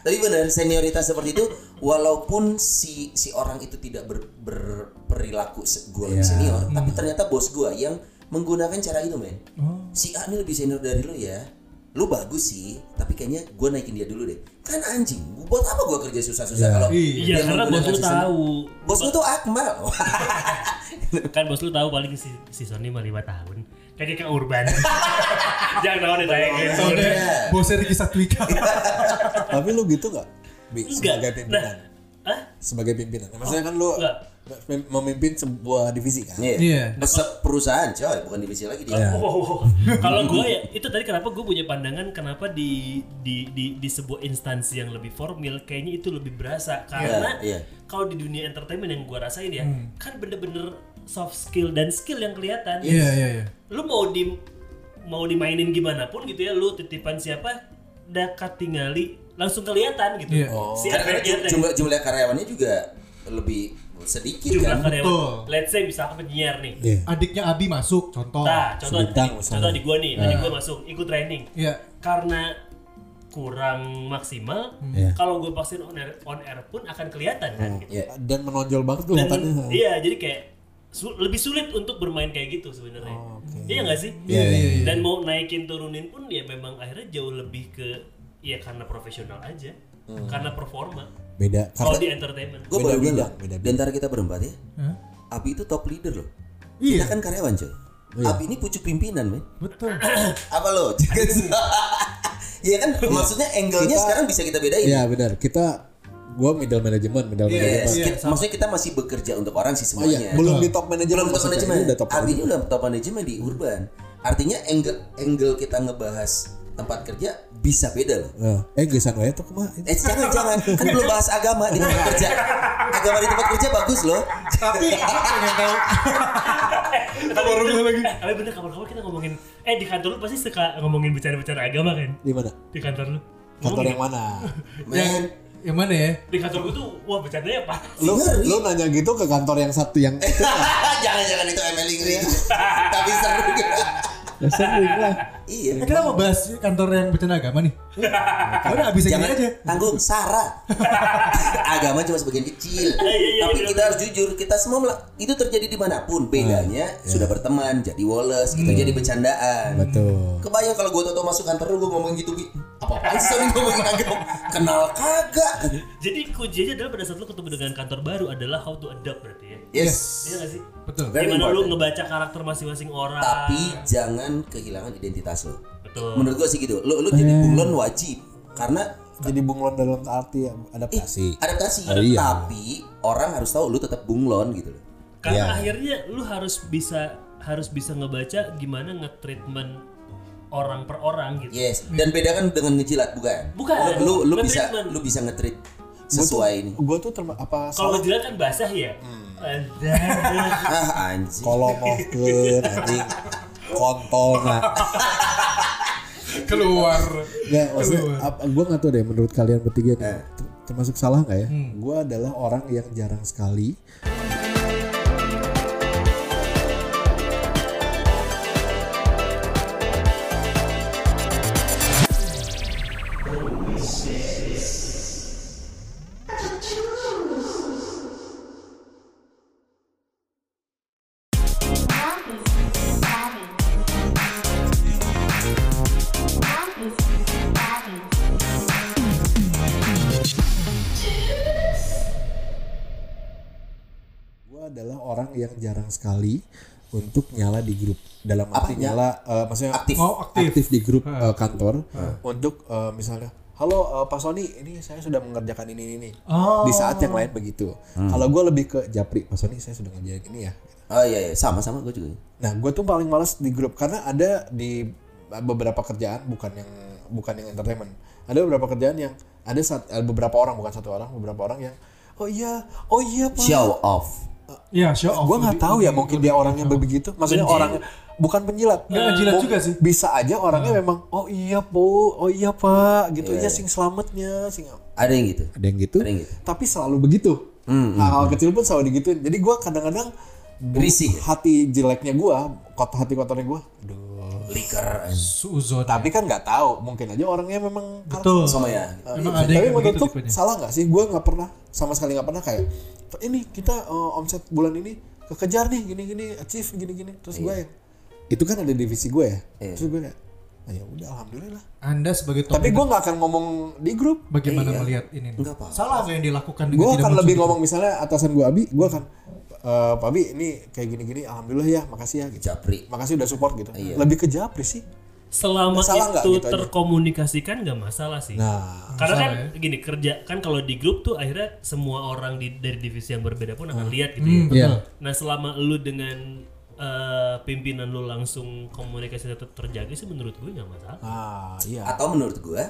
Tapi benar senioritas seperti itu walaupun si si orang itu tidak ber, berperilaku gue Iya. senior, tapi ternyata bos gue yang menggunakan cara itu men. Oh. Si A ini lebih senior dari lu ya. Lu bagus sih, tapi kayaknya gue naikin dia dulu deh. Kan anjing, buat apa gue kerja susah-susah Iya. kalau Iya, dia karena bos lu tahu. Bos lu tuh Akmal. [LAUGHS] Kan bos lu tahu paling si, si Sony mah 5 tahun. Kayak ke urban. [LAUGHS] Jangan tahu nih tanya Tahu deh, Iya. bosnya Ricky Satwika. Tapi lu gitu nggak? Bi, Enggak. sebagai pimpinan. Nah, Hah? Sebagai pimpinan. Maksudnya kan lu Enggak. Mem- memimpin sebuah divisi kan? Iya. Iya. Se- perusahaan coy, bukan divisi lagi dia. Oh, kalau gue ya itu tadi kenapa gue punya pandangan kenapa di di di di sebuah instansi yang lebih formal kayaknya itu lebih berasa karena Iya, iya. kalau di dunia entertainment yang gue rasain ya kan bener-bener soft skill dan skill yang kelihatan. Iya, iya, iya. Lu mau di mau dimainin gimana pun gitu ya, lu titipan siapa dekat tinggali langsung kelihatan gitu. Iya. Si Karena efeknya ju- jumlah jumlah karyawannya juga lebih sedikit jumlah kan. karyawan. Betul. Let's say misalkan penyiar nih. Iya. Adiknya Abi masuk, contoh. Nah, contoh Sebintang contoh di gua nih, adik gua masuk ikut training. Iya. Karena kurang maksimal, Iya. kalau gue paksain on air, on air pun akan kelihatan kan. gitu. Iya. Dan menonjol banget tuh Dan iya, jadi kayak su- lebih sulit untuk bermain kayak gitu sebenarnya. Iya nggak sih? Iya, iya, iya. Dan mau naikin turunin pun ya memang akhirnya jauh lebih ke ya karena profesional aja, karena performa. Beda. Kalau Karena di entertainment. Gue Beda baru bilang loh, beda di antara kita berempat ya, Hah? Abi itu top leader loh. Iya. Kita kan karyawan coy. Abi ini pucuk pimpinan men. Betul. [CLEARS THROAT] Apa lo? [LAUGHS] Iya kan, maksudnya angle-nya Kita- sekarang bisa kita bedain. Iya benar. Kita gua middle management, middle Yes, management. iya, kita- maksudnya kita masih bekerja untuk orang sih Oh iya, semuanya. belum di top management. belum top. Ini udah top Abi ini management. udah top manajemen di urban. Artinya angle angle kita ngebahas tempat kerja bisa beda loh. Nah, eh gesan wae tuh kumaha? Eh jangan jangan kan belum bahas agama di tempat kerja. Agama di tempat kerja bagus loh. Tapi aku pengen tahu. Baru bilang lagi. Tapi bener kapan-kapan kita ngomongin, eh di kantor lu pasti suka ngomongin bicara-bicara agama kan? Di mana? Di kantor lu. Kantor yang mana? Yang Men, yang mana ya? Di kantor gue tuh, wah bercandanya apa? Lu lu nanya gitu ke kantor yang satu yang itu [LAUGHS] jangan jangan itu ML Inggris. [LAUGHS] Tapi seru. Ya, sering lah. Iya. Eh, kita mau bahas kantor yang bercanda agama nih. [LAUGHS] Udah habis Jangan aja. tanggung Sarah. [LAUGHS] Agama cuma sebagian kecil. iya, iya, Tapi iya, kita harus jujur, kita semua itu terjadi di mana pun. Bedanya sudah berteman, jadi woles, kita jadi bercandaan. Betul. Kebayang kalau gue tau masuk kantor lu gue ngomongin gitu bi apa apa sih Sony ngomongin agama kenal kagak Jadi kuncinya adalah pada saat lu ketemu dengan kantor baru adalah how to adapt berarti ya. yes, Iya gak sih? Betul. Gimana lu ngebaca karakter masing-masing orang. tapi jangan kehilangan identitas lo Betul. menurut gue sih gitu lu lu jadi bunglon wajib karena Jadi bunglon dalam arti ya, adaptasi. adaptasi Oh, iya. tapi orang harus tahu lu tetap bunglon gitu loh Karena Iya. akhirnya lu harus bisa harus bisa ngebaca gimana nge-treatment orang per orang gitu. yes dan bedakan dengan ngejilat bukan Bukan. lu lu bisa Nge-treatment. lu bisa nge-treat sesuai ini Gue tuh terma apa Kalau ngejilat kan basah ya. Hmm. [LAUGHS] Ah anjing kolomohkeun anjing [LAUGHS] kontol nah. [LAUGHS] Keluar. Ya, maksudnya apa, gue nggak tahu deh menurut kalian bertiga nih. termasuk salah nggak ya? Gue adalah orang yang jarang sekali yang jarang sekali untuk nyala di grup dalam arti Apanya? nyala eh, maksudnya Aktif. Oh, aktif. di grup eh, kantor untuk eh, misalnya halo eh, Pak Sony ini saya sudah mengerjakan ini ini Oh. di saat yang lain begitu kalau gue lebih ke Japri Pak Sony saya sudah ngerjain ini ya Oh iya, iya. sama sama gue juga. nah gue tuh paling males di grup karena ada di beberapa kerjaan bukan yang bukan yang entertainment ada beberapa kerjaan yang ada saat, beberapa orang bukan satu orang beberapa orang yang oh iya oh iya Pak Show off. Iya, show off. gue nggak tahu ya lebih- mungkin dia orangnya begitu maksudnya Penjilat. orangnya bukan penjilat Nggak ngejilat Mung- juga sih. bisa aja orangnya memang oh iya po oh iya pak gitu Iya, ya sing selamatnya sing Ada yang gitu. ada yang gitu Ada yang gitu. tapi selalu begitu Hmm, hal-hal kecil pun selalu digituin jadi gue kadang-kadang bu- Risih. hati jeleknya gue kot hati kotornya gue aduh Liker. Suzon. tapi kan nggak tahu mungkin aja orangnya memang Betul. Sama ya. Memang ada tapi menurut tipenya. salah nggak sih gue nggak pernah sama sekali nggak pernah kayak ini kita uh, omset bulan ini kekejar nih gini gini achieve gini gini terus gue yang itu kan ada divisi gue ya Iya. terus gue kayak ah, ya udah alhamdulillah Anda sebagai top tapi gue nggak akan ngomong di grup bagaimana Iya. melihat ini? Nggak apa-apa. Salah nggak yang dilakukan dengan gue tidak akan lebih gitu? ngomong misalnya atasan gue Abi gue akan "Eh, Pak Abi ini kayak gini gini alhamdulillah ya makasih ya gitu Japri. makasih udah support gitu Iya. lebih ke japri sih Selama Salah itu gitu aja? terkomunikasikan nggak masalah sih. nah Karena kan Masalah gini kerja kan kalau di grup tuh akhirnya semua orang di dari divisi yang berbeda pun akan lihat gitu Hmm, ya. betul. Nah selama lu dengan eh, pimpinan lu langsung komunikasi tetap terjaga sih menurut gue nggak masalah. ah iya Atau menurut gue,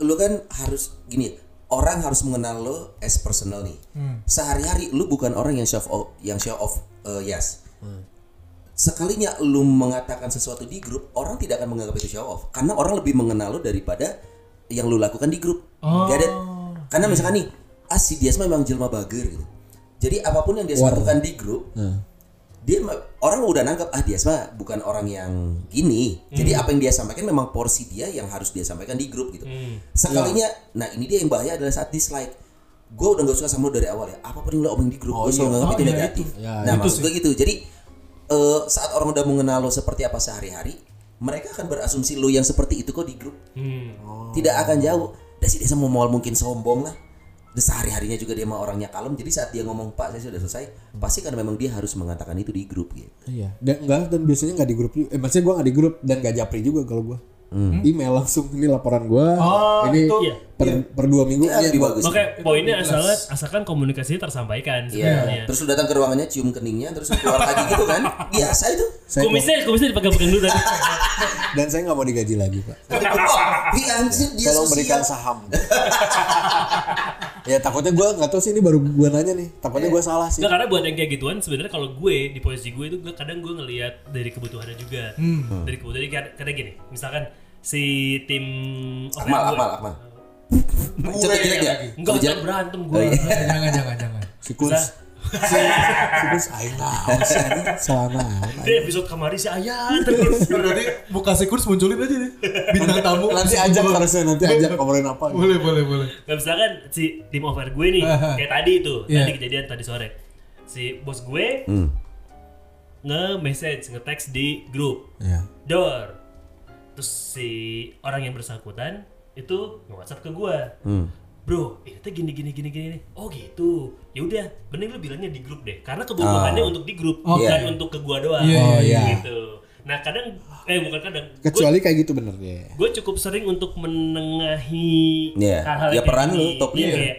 lu kan harus gini. Orang harus mengenal lo as personal nih. Sehari-hari lu bukan orang yang show off, yang show off uh, yes. Sekalinya lu mengatakan sesuatu di grup, orang tidak akan menganggap itu show off. Karena orang lebih mengenal lo daripada yang lu lakukan di grup. Get it? Karena misalkan nih, ah si Dias memang jelma bager gitu. Jadi apa pun yang dia lakukan di grup, dia ma- orang udah nangkep ah dia mah bukan orang yang gini. Jadi apa yang dia sampaikan memang porsi dia yang harus dia sampaikan di grup gitu. Sekalinya nah ini dia yang bahaya adalah saat dislike. Gue udah gak suka sama lo dari awal ya. Apa pun yang lo omongin di grup? Gue selalu nganggap oh, itu iya, negatif. itu. Ya, nah itu maksud gue gitu. Jadi eh, saat orang udah mengenal lo seperti apa sehari-hari mereka akan berasumsi lo yang seperti itu kok di grup Hmm. tidak akan jauh dan si desa mau mau mungkin sombong lah Dan sehari-harinya juga dia mah orangnya kalem jadi saat dia ngomong pak saya sudah selesai pasti karena memang dia harus mengatakan itu di grup gitu Iya. Dan enggak dan biasanya nggak di grup. Eh maksudnya gua nggak di grup dan nggak japri juga kalau gua. Email langsung ini laporan gua. Oh, ini itu. Iya. Per, per dua minggu. Ya, Iya, lebih bagus. Makanya poinnya jelas. asalkan asalkan komunikasinya tersampaikan Iya. sebenarnya. Terus lu datang ke ruangannya cium keningnya terus lu keluar lagi gitu kan? [LAUGHS] Biasa itu. Saya Kumisnya kumisnya dipegang-pegang dulu tadi. [LAUGHS] dan saya nggak mau digaji lagi pak. [LAUGHS] Iya dia Tolong berikan sosial. saham. ya takutnya gua nggak tahu sih ini baru gua nanya nih. Takutnya gua salah sih. Nggak, karena buat yang kayak gituan sebenarnya kalau gue di posisi gue itu gue kadang gue ngelihat dari kebutuhannya juga. Dari kebutuhan jadi kadang, kadang gini, misalkan si tim oke, Akmal, gue- Akmal, Akmal. Contoh jelek ya? Enggak, Contoh jelek? enggak berantem gue. jangan jangan jangan. Si Kuns. Si Kuns aing naon ini salah naon. Dia episode kemarin si Ayah terus. Berarti buka kurs munculin aja nih bintang tamu. Nanti ajak harusnya nanti ajak ngobrolin apa. gitu. Boleh boleh boleh. Nah, misalkan si tim over gue nih, kayak tadi itu, Iya. tadi kejadian tadi sore. Si bos gue Hmm. nge-message, nge-text di grup. Iya. Dor. Terus si orang yang bersangkutan itu nge-WhatsApp ke gue. Hmm. Bro, itu gini gini gini gini. nih." Oh gitu. Ya udah, mending lu bilangnya di grup deh. Karena kebutuhannya untuk di grup, Oh. bukan Iya. untuk ke gua doang. Iya, iya, iya. Gitu. Nah, kadang eh bukan kadang. Kecuali kayak gitu bener ya. gue cukup sering untuk menengahi Iya. hal-hal Ya, kayak peran gini. lu, top Iya, leader. kayak,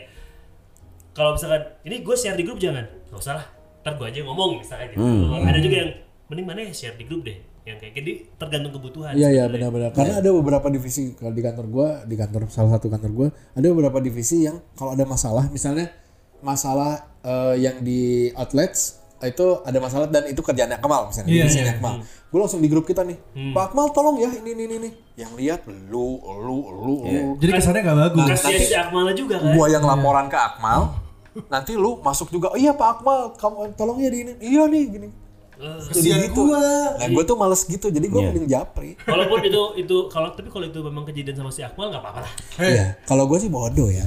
kalau misalkan ini gue share di grup jangan nggak usah lah ntar gue aja ngomong misalnya gitu Hmm. ada juga yang mending mana ya share di grup deh yang kayak jadi tergantung kebutuhan Iya iya benar-benar. Karena ada beberapa divisi kalau di kantor gua, di kantor salah satu kantor gua, ada beberapa divisi yang kalau ada masalah, misalnya masalah eh, yang di outlets itu ada masalah dan itu kerjaannya Akmal misalnya Iya, divisinya iya. Akmal. gue langsung di grup kita nih Pak Akmal tolong ya ini ini ini, ini. Yang lihat lu lu lu lu. Jadi kesannya nggak bagus. Kasihan si Akmalnya juga kan. gue yang laporan ke Akmal nanti lu masuk juga oh iya Pak Akmal kamu tolong ya di ini. Iya nih gini Kesian gitu. gua. nah gue tuh males gitu jadi gue mending japri Walaupun itu itu kalau tapi kalau itu memang kejadian sama si Akmal nggak apa-apa lah. Hei, Iya, kalau gue sih bodoh ya.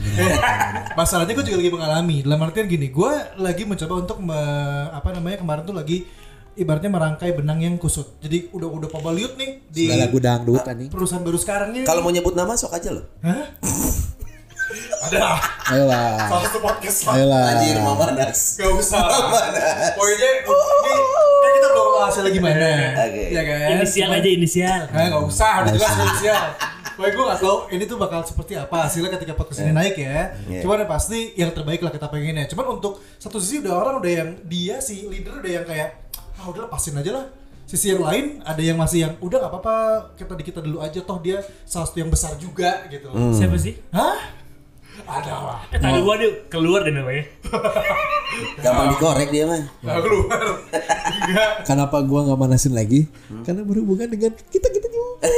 masalahnya gue juga lagi mengalami. Dalam artian gini, gue lagi mencoba untuk me- apa namanya kemarin tuh lagi ibaratnya merangkai benang yang kusut. Jadi udah udah pabaliut nih di Segala gue dangdutan nih. perusahaan baru sekarang nih. Kalau mau nyebut nama sok aja loh. Hah? [LAUGHS] Ada Ayolah. salah satu podcast lah. Ayolah. Anjir Mamanas. Gak usah. Pokoknya ini kan kita belum hasilnya gimana. Oke. Ya kan? Inisial aja inisial. Eh gak usah, udah jelas inisial. Pokoknya gue gak tau ini tuh bakal seperti apa hasilnya ketika podcast ini naik ya. Iya. Cuman yang pasti yang terbaik lah kita pengennya. Cuman untuk satu sisi udah orang udah yang dia si leader udah yang kayak ah udah lepasin aja lah. Sisi yang lain ada yang masih yang udah gak apa-apa kita di kita dulu aja toh dia salah satu yang besar juga gitu. Siapa sih? Hah? Ada lah. Eh tadi gua dia keluar deh namanya. Gampang dikorek dia mah. Gak keluar. Kenapa gue nggak manasin lagi? Karena berhubungan dengan kita kita juga.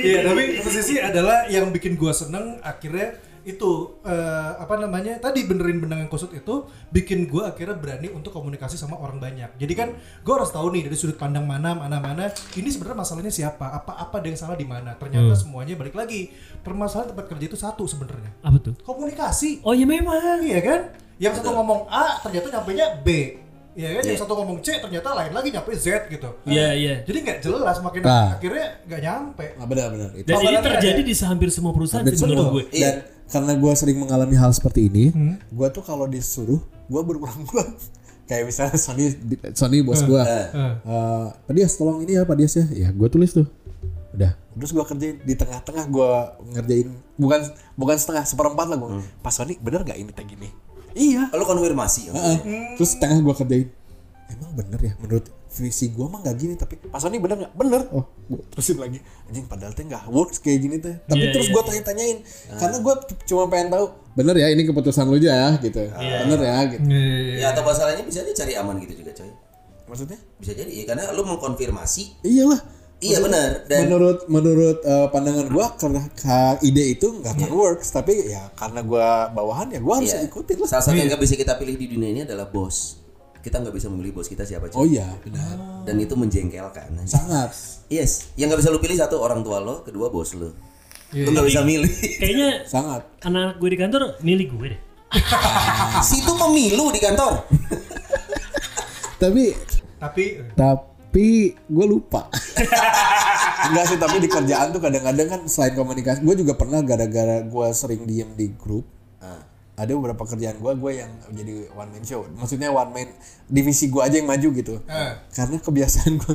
Iya, tapi satu sisi adalah yang bikin gua seneng akhirnya itu eh, apa namanya tadi benerin benang yang kusut itu bikin gua akhirnya berani untuk komunikasi sama orang banyak. Jadi kan gua harus tahu nih dari sudut pandang mana mana mana ini sebenarnya masalahnya siapa, apa apa ada yang salah di mana. Ternyata semuanya balik lagi permasalahan tempat kerja itu satu sebenarnya Apa tuh? komunikasi. Oh iya memang. Iya kan? Yang satu ngomong A ternyata nyampainya B. Iya kan? Yang Iya. satu ngomong C ternyata lain lagi nyampe Z gitu. Iya iya. Jadi nggak jelas makin Nah. akhirnya nggak nyampe. Nah, benar-benar itu. Dan ini terjadi ada- di hampir semua perusahaan menurut gue. Iya. Dan karena gue sering mengalami hal seperti ini, gue tuh kalau disuruh, gue berulang-ulang. [LAUGHS] Kayak misalnya Sony, Sony bos gue, uh, Pak Dias tolong ini ya Pak Dias ya, ya gue tulis tuh, udah. Terus gue kerjain di tengah-tengah gue ngerjain, bukan bukan setengah seperempat lah gue. Pak Sony bener gak ini kayak gini? Iya. Lu konfirmasi. Heeh. Terus setengah gue kerjain. Emang bener ya menurut visi gue mah gak gini tapi Pak Sony bener gak? Bener. Oh gue terusin lagi. Anjing padahal teh gak works kayak gini teh. Tapi Iya, terus iya, gue tanya-tanyain. Karena gue cuma pengen tahu. Bener ya ini keputusan lu aja ya gitu. Bener ya gitu. Ya atau masalahnya bisa dicari aman gitu juga coy. Maksudnya? Bisa jadi ya karena lu mengkonfirmasi. Iyalah. Iya benar dan menurut menurut eh, pandangan gue karena ka- ide itu nggak akan works tapi ya karena gue bawahan ya gue harus iya. ikutin lah. Salah satu yang gak bisa kita pilih di dunia ini adalah bos. Kita nggak bisa memilih bos kita siapa coy. Oh iya benar. Dan itu menjengkelkan. Sangat. [LAUGHS] Yes, yang nggak bisa lu pilih satu orang tua lo, kedua bos lo. Iya. Lu nggak bisa milih. Kayaknya [LAUGHS] Sangat. anak-anak gue di kantor milih gue deh. [LAUGHS] Situ pemilu di kantor. Tapi Tapi tapi gue lupa enggak sih tapi di kerjaan tuh kadang-kadang kan selain komunikasi gue juga pernah gara-gara gue sering diem di grup ada beberapa kerjaan gue gue yang jadi one man show maksudnya one man divisi gue aja yang maju gitu Eh. karena kebiasaan gue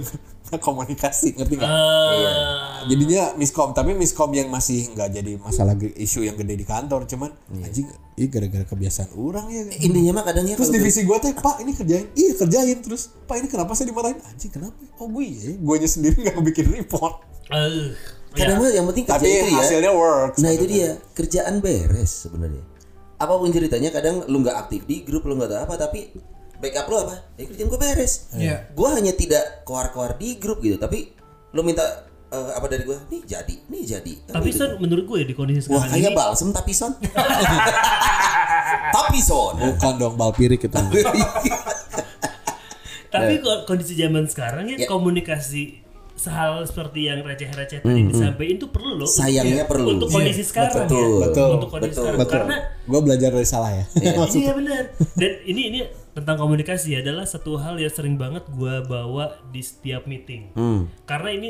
nggak komunikasi ngerti nggak Eh, jadinya miskom tapi miskom yang masih nggak jadi masalah isu yang gede di kantor cuman anjing ini gara-gara kebiasaan orang ya Intinya mah kadangnya Terus divisi gue teh, Pak ini kerjain, iya kerjain terus, Pak ini kenapa saya dimarahin? Anjing kenapa? Oh gue ya, gue sendiri nggak bikin report. eh, kadang mah yang penting kerja Tapi itu ya. hasilnya works. Nah itu dia kerjaan beres sebenarnya. Apa pun ceritanya kadang lu nggak aktif di grup lu nggak tahu apa tapi backup lu apa? Ya kerjaan gue beres. Iya. Gue hanya tidak keluar-keluar di grup gitu tapi lu minta eh, apa dari gue? Nih jadi, nih jadi. Kan Tapi gitu. son menurut gue di kondisi Wah sekarang kayak ini balsem tapi son. [LAUGHS] tapi son. Bukan dong balpirik itu. [LAUGHS] Tapi kok kondisi zaman sekarang ya Ya. komunikasi hal seperti yang receh-receh tadi disampaikan itu perlu loh. Sayangnya perlu. Untuk kondisi sekarang Betul. ya. Betul. Untuk kondisi Betul. sekarang. Betul. Karena gue belajar dari salah ya. [LAUGHS] iya benar. Dan ini ini tentang komunikasi adalah satu hal yang sering banget gua bawa di setiap meeting. Karena ini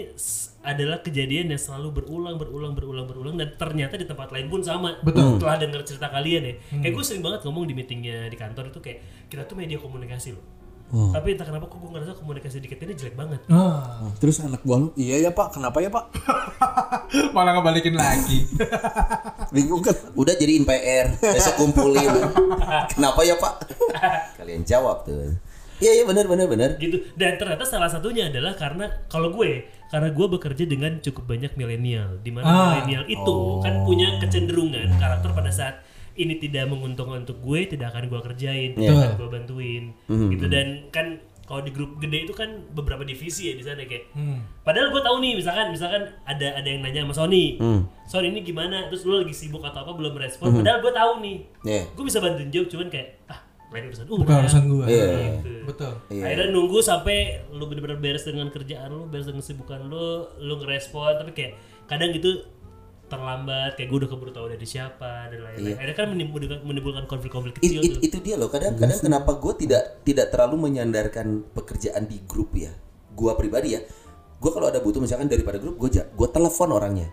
adalah kejadian yang selalu berulang berulang berulang berulang dan ternyata di tempat lain pun sama. Betul. Setelah dengar cerita kalian ya. Kayak gue sering banget ngomong di meetingnya di kantor itu kayak kita tuh media komunikasi loh. Tapi entah kenapa kok gue ngerasa komunikasi di kita ini jelek banget. ah, Nah, Terus anak buah lu, iya ya pak, kenapa ya pak? [LAUGHS] malah ngebalikin lagi. [LAUGHS] Bingung kan? Udah jadiin PR, besok kumpulin. [LAUGHS] Kenapa ya Pak? Kalian jawab tuh. Iya iya benar benar benar. gitu dan ternyata salah satunya adalah karena kalau gue karena gue bekerja dengan cukup banyak milenial di mana Ah. milenial itu kan punya kecenderungan karakter pada saat ini tidak menguntungkan untuk gue tidak akan gue kerjain Iya. tidak akan gue bantuin gitu dan kan kalau di grup gede itu kan beberapa divisi ya di sana kayak padahal gue tahu nih misalkan misalkan ada ada yang nanya sama Sony Sony ini gimana terus lu lagi sibuk atau apa belum respon padahal gue tahu nih Iya. gue bisa bantuin jawab cuman kayak ah lain urusan uh Bukan urusan gua. Iya. gitu. Betul. Iya. Akhirnya nunggu sampai lu bener-bener beres dengan kerjaan lu, beres dengan kesibukan lu, lu ngerespon tapi kayak kadang gitu terlambat kayak gue udah keburu tahu dari siapa dan lain-lain. Akhirnya kan menimbulkan, menimbulkan konflik-konflik It- kecil it- tuh. itu dia loh kadang-kadang kenapa gue tidak tidak terlalu menyandarkan pekerjaan di grup ya gue pribadi ya gue kalau ada butuh misalkan daripada grup gue gue telepon orangnya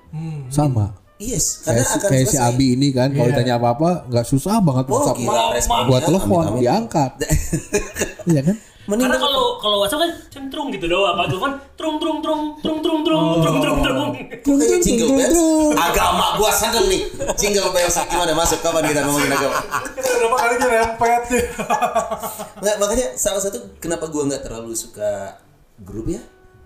Sama. yes karena Kayak, si- akan kayak si. Abi ini kan kalau ditanya apa-apa nggak susah banget oh WhatsApp. gila responnya Buat telepon diangkat. [LAUGHS] Iya kan? Mending Karena kalau kalau WhatsApp kan centrung gitu doang, apa telepon trung trung trung trung trung trung trung trung trung. kayak jingle bells. agama gua sandal nih. Jingle bells gimana? Masuk kapan kita ngomongin agama? Berapa kali dia rempet? Nggak, makanya salah satu kenapa gua nggak terlalu suka grup ya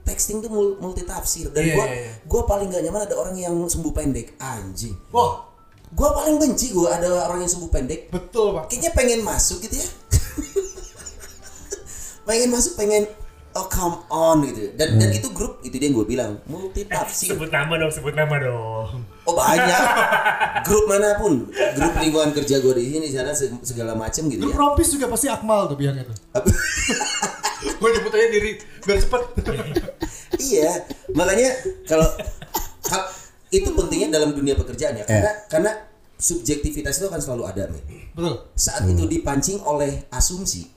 texting tuh mul- multi tafsir dan Iya, gua iya, iya. gua paling gak nyaman ada orang yang sembuh pendek. Anjing. Wah, gua paling benci gua ada orang yang sembuh pendek. Betul pak. kayaknya pengen masuk gitu ya [LAUGHS] pengen masuk pengen oh come on gitu. Dan dan itu grup itu dia yang gue bilang multi tafsir Sebut nama dong, sebut nama dong. oh banyak. [LAUGHS] Grup mana pun. Grup lingkungan kerja gue di sini sana se- segala macam gitu Lu ya. Propis juga pasti Akmal tuh biang itu. Gue nyebut aja diri biar cepet. [LAUGHS] iya. Makanya kalau itu pentingnya dalam dunia pekerjaan ya. Karena karena subjektivitas itu akan selalu ada nih betul. saat itu dipancing oleh asumsi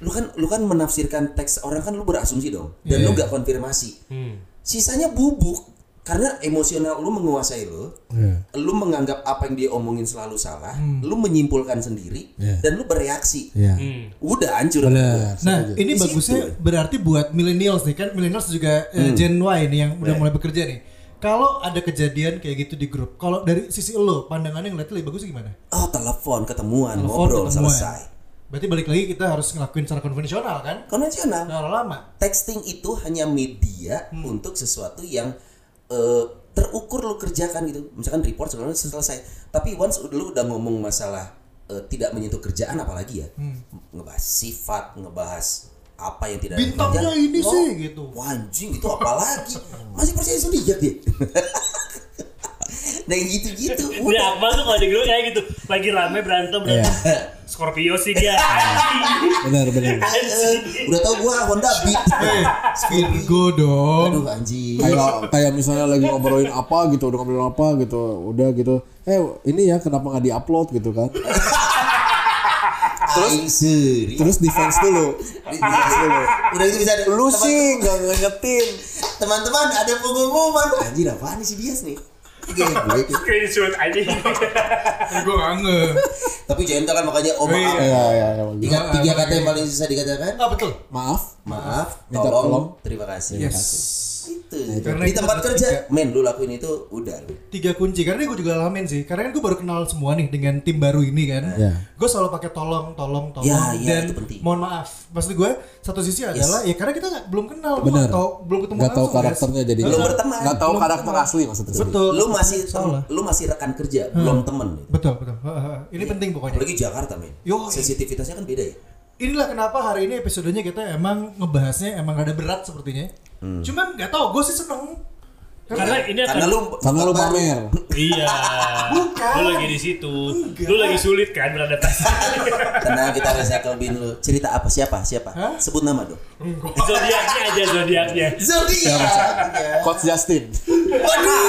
lu kan lu kan menafsirkan teks orang kan lu berasumsi dong. Dan lu gak konfirmasi. Sisanya bubuk. Karena emosional lu menguasai lu lu menganggap apa yang dia omongin selalu salah lu menyimpulkan sendiri dan lu bereaksi. Iya. udah hancur. Benar. Nah, ini Di bagusnya situ. berarti buat millennials nih kan? Millennials juga eh, Gen Y nih yang udah mulai bekerja nih. Kalau ada kejadian kayak gitu di grup, kalau dari sisi lo pandangannya ngeliatnya lebih bagus gimana? oh telepon ketemuan Telepon, ngobrol ketemuan. selesai Berarti balik lagi kita harus ngelakuin secara konvensional kan? konvensional. Kalau lama. texting itu hanya media untuk sesuatu yang eh, terukur lo kerjakan gitu. Misalkan report macam selesai. Tapi once lu udah ngomong masalah eh, tidak menyentuh kerjaan apalagi ya? Ngebahas sifat ngebahas apa yang tidak ada Bintangnya kerjaan. ini Oh, sih, gitu. anjing itu apalagi? [LAUGHS] Masih percaya zodiak dia [LAUGHS] nah gitu-gitu. Udah udah Akmal tuh kalau di grup kayak gitu, lagi rame berantem berantem. [LAUGHS] Scorpio sih dia. [LAUGHS] Benar benar. Udah tau gua Honda Beat [LAUGHS] Virgo dong. aduh anjing Kayak kayak misalnya lagi ngobrolin apa gitu, udah ngobrolin apa gitu, udah gitu. Eh ini ya kenapa nggak diupload gitu kan? [LAUGHS] terus Terus defense dulu. Defense dulu. udah itu bisa Lu sih nggak ngingetin. teman-teman ada pengumuman anjir apaan nih si Dias nih Geblek ya. Screenshot aja. Gue nggak nge. tapi gentle kan makanya oh maaf Iya iya iya. Ingat tiga kata yang paling susah dikatakan Ah betul. Maaf. maaf Minta tolong, tolong. terima kasih Yes. itu Karena di tempat kerja tiga. men lu lakuin itu udah lu Tiga kunci karena gue juga ngalamin sih. Karena kan gue baru kenal semua nih dengan tim baru ini kan. Iya. Gue selalu pakai tolong, tolong, tolong Ya, ya, dan itu penting. mohon maaf. Maksud gue satu sisi adalah ya karena kita nggak belum kenal, nggak tahu belum ketemu Nggak tahu karakternya jadi. Belum berteman. Nggak tahu karakter asli maksudnya. Betul. lu masih salah. lu masih rekan kerja belum temen Betul betul. Heeh. Ini penting pokoknya. apalagi Jakarta men sensitivitasnya kan beda ya Inilah kenapa hari ini episodenya kita emang ngebahasnya emang rada berat sepertinya. Hmm. Cuman nggak tahu, gue sih seneng. Karena ini akan karena lu Karena lu pamer. Iya. [LAUGHS] Bukan. Lu lagi di situ. Lu lagi sulit kan beradaptasi. [LAUGHS] tenang kita recycle bin lu cerita apa siapa siapa Hah? sebut nama dong Zodiaknya aja zodiaknya. zodiak Coach Justin. waduh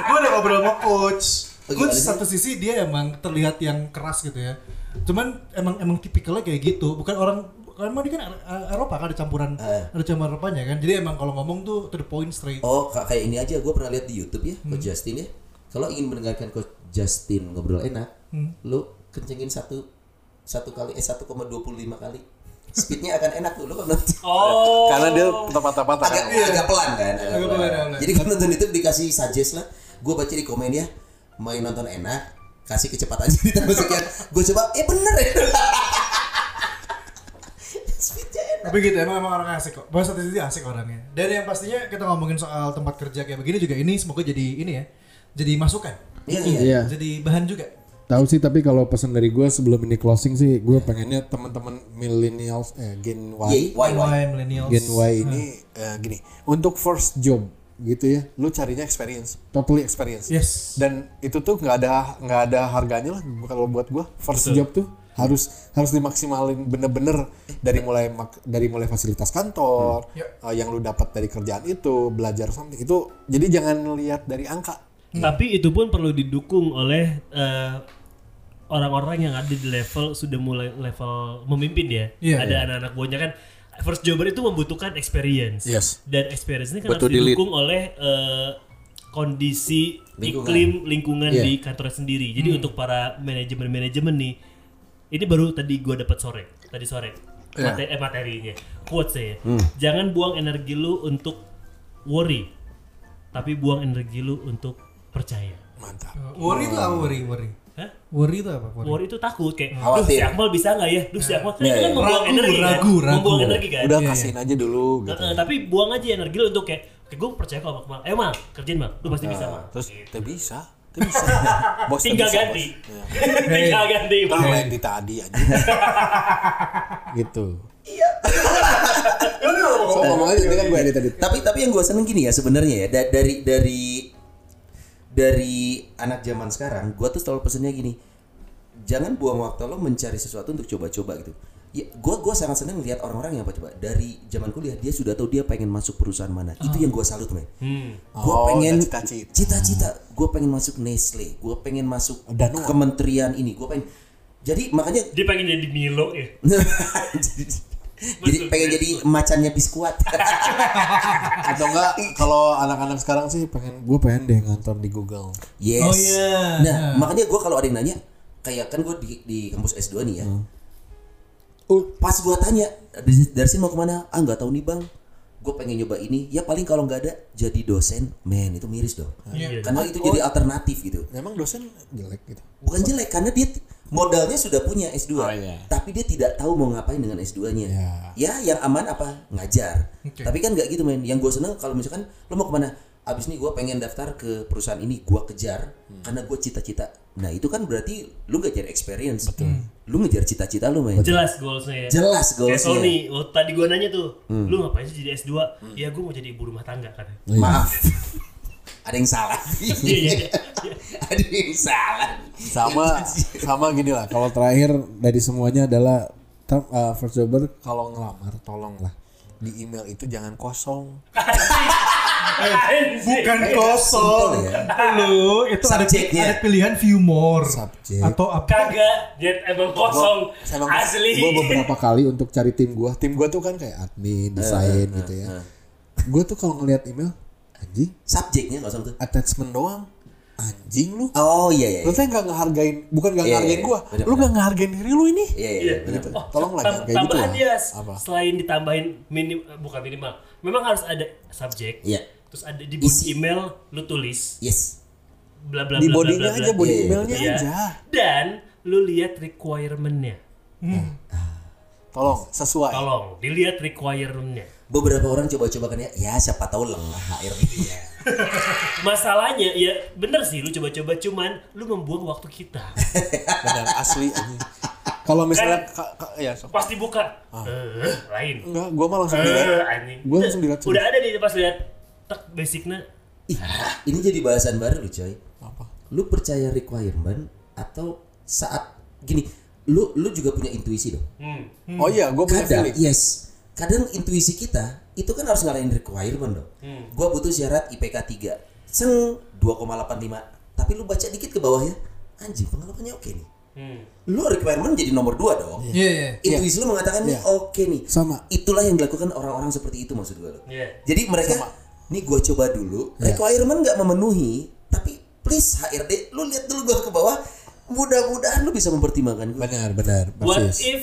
gue udah ngobrol sama coach. Oh, Coach satu sisi dia emang terlihat yang keras gitu ya. Cuman emang emang tipikalnya kayak gitu. Bukan orang kan emang dia kan Er- Eropa kan ada campuran Eh. ada campuran Eropanya kan. Jadi emang kalau ngomong tuh to the point straight. Oh, ka- kayak ini aja gue pernah lihat di YouTube ya, Hmm. Coach Justin ya. Kalau ingin mendengarkan Coach Justin ngobrol enak, Hmm. lu kencengin satu satu kali eh 1,25 kali. Speednya akan enak tuh, lu kan. Oh. Karena dia tepat-tepat agak agak pelan kan, agak Agak pelan. pelan, pelan. Jadi kalau nonton itu dikasih suggest lah. Gue baca di komen ya, main nonton enak, kasih kecepatan ditambah sekian. Gue coba, eh bener ya. Tapi gitu emang emang orang asik kok. Bahasa satu sisi asik orangnya. Dan yang pastinya kita ngomongin soal tempat kerja kayak begini juga ini semoga jadi ini ya. Jadi masukan. Iya, iya. Iya. Jadi bahan juga. tahu sih tapi kalau pesan dari gue sebelum ini closing sih gue pengennya teman-teman millennials eh Gen Y Iya, why why? Why millennials? Gen Y ini eh, gini untuk first job gitu ya. Lu carinya experience. Totally. Experience. Yes. dan itu tuh nggak ada nggak ada harganya lah kalau buat gua. First job tuh harus harus dimaksimalin bener-bener dari mulai mak- dari mulai fasilitas kantor eh, yang lu dapat dari kerjaan itu belajar something. Itu jadi jangan lihat dari angka. Tapi itu pun perlu didukung oleh eh, orang-orang yang ada di level sudah mulai level memimpin ya. Iya, ada anak-anak buahnya kan first jobber itu membutuhkan experience. Yes. Dan experience ini kan Betul, harus didukung oleh eh, kondisi Lingkungan. iklim lingkungan Iya. di kantor sendiri. Jadi untuk para manajemen-manajemen nih ini baru tadi gua dapat sore, tadi sore. Iya. Mate- eh, materinya. Quotes ya. Jangan buang energi lu untuk worry. Tapi buang energi lu untuk percaya. mantap Worry itu apa worry? Worry. Hah? Worry itu apa? Worry. Worry itu takut kayak, duh Khawatir. si Akmal bisa nggak ya? Duh si Akmal kan Iya, itu kan iya. membuang Ragu, energi kan? ragu, ragu. Membuang energi kan? udah kasihin aja dulu gitu eh, tapi buang aja energi lu untuk kayak, kayak gue percaya kok sama Akmal. Eh Mal, kerjain Mal, lu pasti bisa Mal. terus tidak bisa bisa [LAUGHS] bos Tinggal bisa, ganti. bos. [LAUGHS] Ya. Tinggal ganti. Kan lain di tadi aja [LAUGHS] gitu so ngomong aja ini kan gue edit tadi Tapi tapi yang gue seneng gini ya sebenarnya ya da- dari dari dari anak zaman sekarang, gue tuh selalu pesennya gini, jangan buang waktu lo mencari sesuatu untuk coba-coba gitu. Ya, gue gua sangat seneng lihat orang-orang yang apa coba dari zaman kuliah dia sudah tahu dia pengen masuk perusahaan mana. Itu yang gue salut men. Hmm. Gue Oh, pengen cita-cita. cita-cita. Gue pengen masuk Nestle. Gue pengen masuk Danone. kementerian ini. Gue pengen. Jadi makanya Dia pengen jadi Milo ya. [LAUGHS] [LAUGHS] jadi pengen jadi macannya biskuat. [LAUGHS] atau enggak kalau anak-anak sekarang sih pengen gue pengen deh ngantor di Google yes. Oh, iya. Nah makanya gue kalau ada yang nanya, kayak kan gue di, di kampus S2 nih ya. oh Pas gue tanya dari, dari sini mau ke mana? Ah nggak tahu nih bang. Gue pengen nyoba ini. Ya paling kalau nggak ada jadi dosen, men itu miris dong. Iya. Karena itu jadi alternatif gitu. memang dosen jelek gitu Bukan jelek karena dia modalnya sudah punya S2. Oh, iya. Tapi dia tidak tahu mau ngapain dengan S2-nya. Iya. Ya yang aman apa? Ngajar. Oke. Tapi kan nggak gitu men. Yang gue seneng kalau misalkan lo mau ke mana? Abis ini gue pengen daftar ke perusahaan ini, gue kejar Hmm. karena gue cita-cita. Nah itu kan berarti lu ngejar experience. Lu ngejar cita-cita lu men. Jelas goalsnya ya. Jelas Kayak goalsnya. Sony, waktu tadi gua nanya tuh, Hmm. lu ngapain sih jadi S2? Ya gue mau jadi ibu rumah tangga kan. Maaf. [LAUGHS] Ada yang salah. Iya, iya, iya. [LAUGHS] Ada yang salah. sama sama gini lah kalau terakhir dari semuanya adalah uh, first jobber kalau ngelamar tolonglah di email itu jangan kosong [LAUGHS] Bukan Simple kosong. ya. Lu itu ada, Subjeknya. ada pilihan view more. Subjek. Atau apa? Kagak, dia emang kosong. Emang Asli. gue beberapa kali untuk cari tim gue tim gue tuh kan kayak admin desain gitu ya gue tuh kalau ngelihat email anjing Subjeknya kosong tuh. attachment doang anjing lu Oh iya iya. lu tuh nggak ngehargain bukan nggak Iya, ngehargain iya, gua bener, lu nggak ngehargain diri lu ini Iya iya. Iya. bener, gitu. Oh, Tolonglah, tam- jangan kayak gitu tambahan lah. dia Apa? selain ditambahin minim eh, bukan minimal. Memang harus ada subjek. Iya. Terus ada di body Isi. email lu tulis Yes. bla bla di bla bla bodinya bla, aja bla. body Iya, iya, emailnya Iya. aja Dan lu lihat requirement-nya. tolong sesuai Tolong dilihat requirement-nya. Beberapa orang coba-coba kan ya, ya siapa tahu lengah HRD ya. [LAUGHS] Masalahnya ya bener sih lu coba-coba cuman lu membuang waktu kita. benar asli anjing kalau misalnya ka- ka- ya sok. Pas dibuka, eh lain. enggak gua mah langsung bilang Eh, anjing. Gua langsung dilihat Udah ada nih pas lihat tak basicnya Ih, ini jadi bahasan baru lu coy. apa Lu percaya requirement atau saat gini, lu lu juga punya intuisi dong. hmm. oh iya gua punya Kadang, feeling yes. Kadang intuisi kita itu kan harus ngalahin requirement dong. Gua butuh syarat IPK 3. Seng 2,85. Tapi lu baca dikit ke bawah ya. Anjing, pengalamannya oke nih. Hmm. Lu requirement jadi nomor 2 dong. Iya, iya. Intuisi lu mengatakan nih Iya. oke nih. sama Itulah yang dilakukan orang-orang seperti itu maksud gue lo. Iya. Jadi mereka nih gue coba dulu, requirement nggak memenuhi, tapi please HRD lu lihat dulu gue ke bawah, mudah-mudahan lu bisa mempertimbangkan gue. benar benar What persis if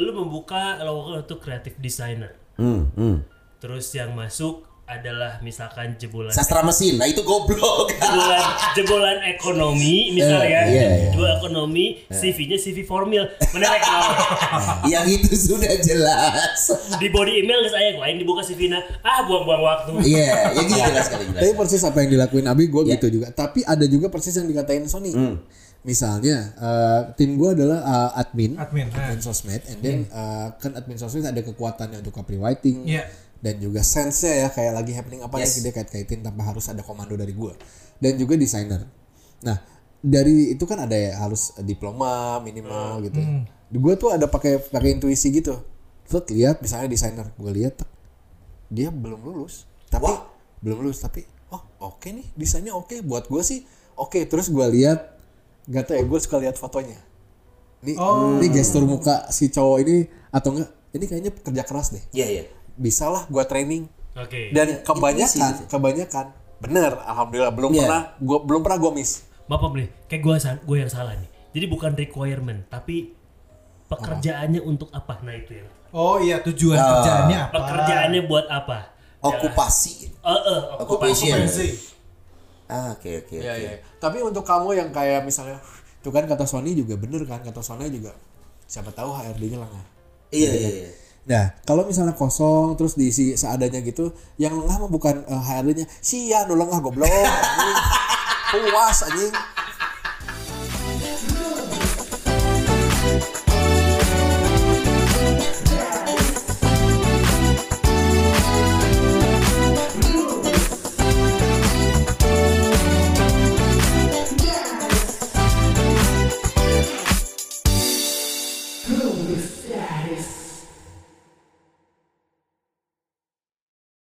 lu membuka lowongan untuk creative designer. Hmm, hmm. Terus yang masuk adalah misalkan jebolan Sastra mesin, nah itu goblok. jebolan [LAUGHS] jebolan ekonomi misalnya Eh, iya, iya. jebolan ekonomi CV-nya CV formil bener ya kenal yang itu sudah jelas. di body email saya lain dibuka CV-nya ah buang-buang waktu Iya, ya gitu jelas sekali jelas. tapi persis apa yang dilakuin Abi gue Ya. gitu juga tapi ada juga persis yang dikatain Sony Hmm. Misalnya eh, tim gue adalah eh, admin, Admin, admin sosmed, and then eh, kan admin sosmed ada kekuatannya untuk copywriting, Iya. dan juga sense-nya ya kayak lagi happening apa Yes. yang dia kait-kaitin tanpa harus ada komando dari gue, dan juga desainer. Nah dari itu kan ada ya harus diploma minimal gitu. Gue tuh ada pakai pakai intuisi gitu. Terus lihat misalnya desainer, gue lihat dia belum lulus, tapi belum lulus tapi oh oke nih desainnya oke buat gue sih oke terus gue lihat gak tau ya gue suka lihat fotonya. Nih, Oh. nih gestur muka si cowok ini atau enggak ini kayaknya kerja keras deh. Iya iya. Bisa lah gue training Oke. dan kebanyakan intuisi. kebanyakan bener alhamdulillah belum Iya. pernah gua belum pernah gue miss Maaf Om, nih, kayak gue gue yang salah nih. Jadi bukan requirement, tapi pekerjaannya untuk apa? Nah itu yang. Oh iya tujuan kerjaannya apa? Pekerjaannya buat apa? Okupasi. Eh, eh, Occupation. Kompensasi. Ah oke oke Iya, oke. iya. Tapi untuk kamu yang kayak misalnya itu kan kata Sony juga bener kan kata Sony juga siapa tahu HRD-nya lengah. Iya iya iya. Nah, kalau misalnya kosong terus diisi seadanya gitu, yang lengah mah bukan eh, HRD-nya. Sia nu lengah goblok. anjing. [LAUGHS] Puas anjing.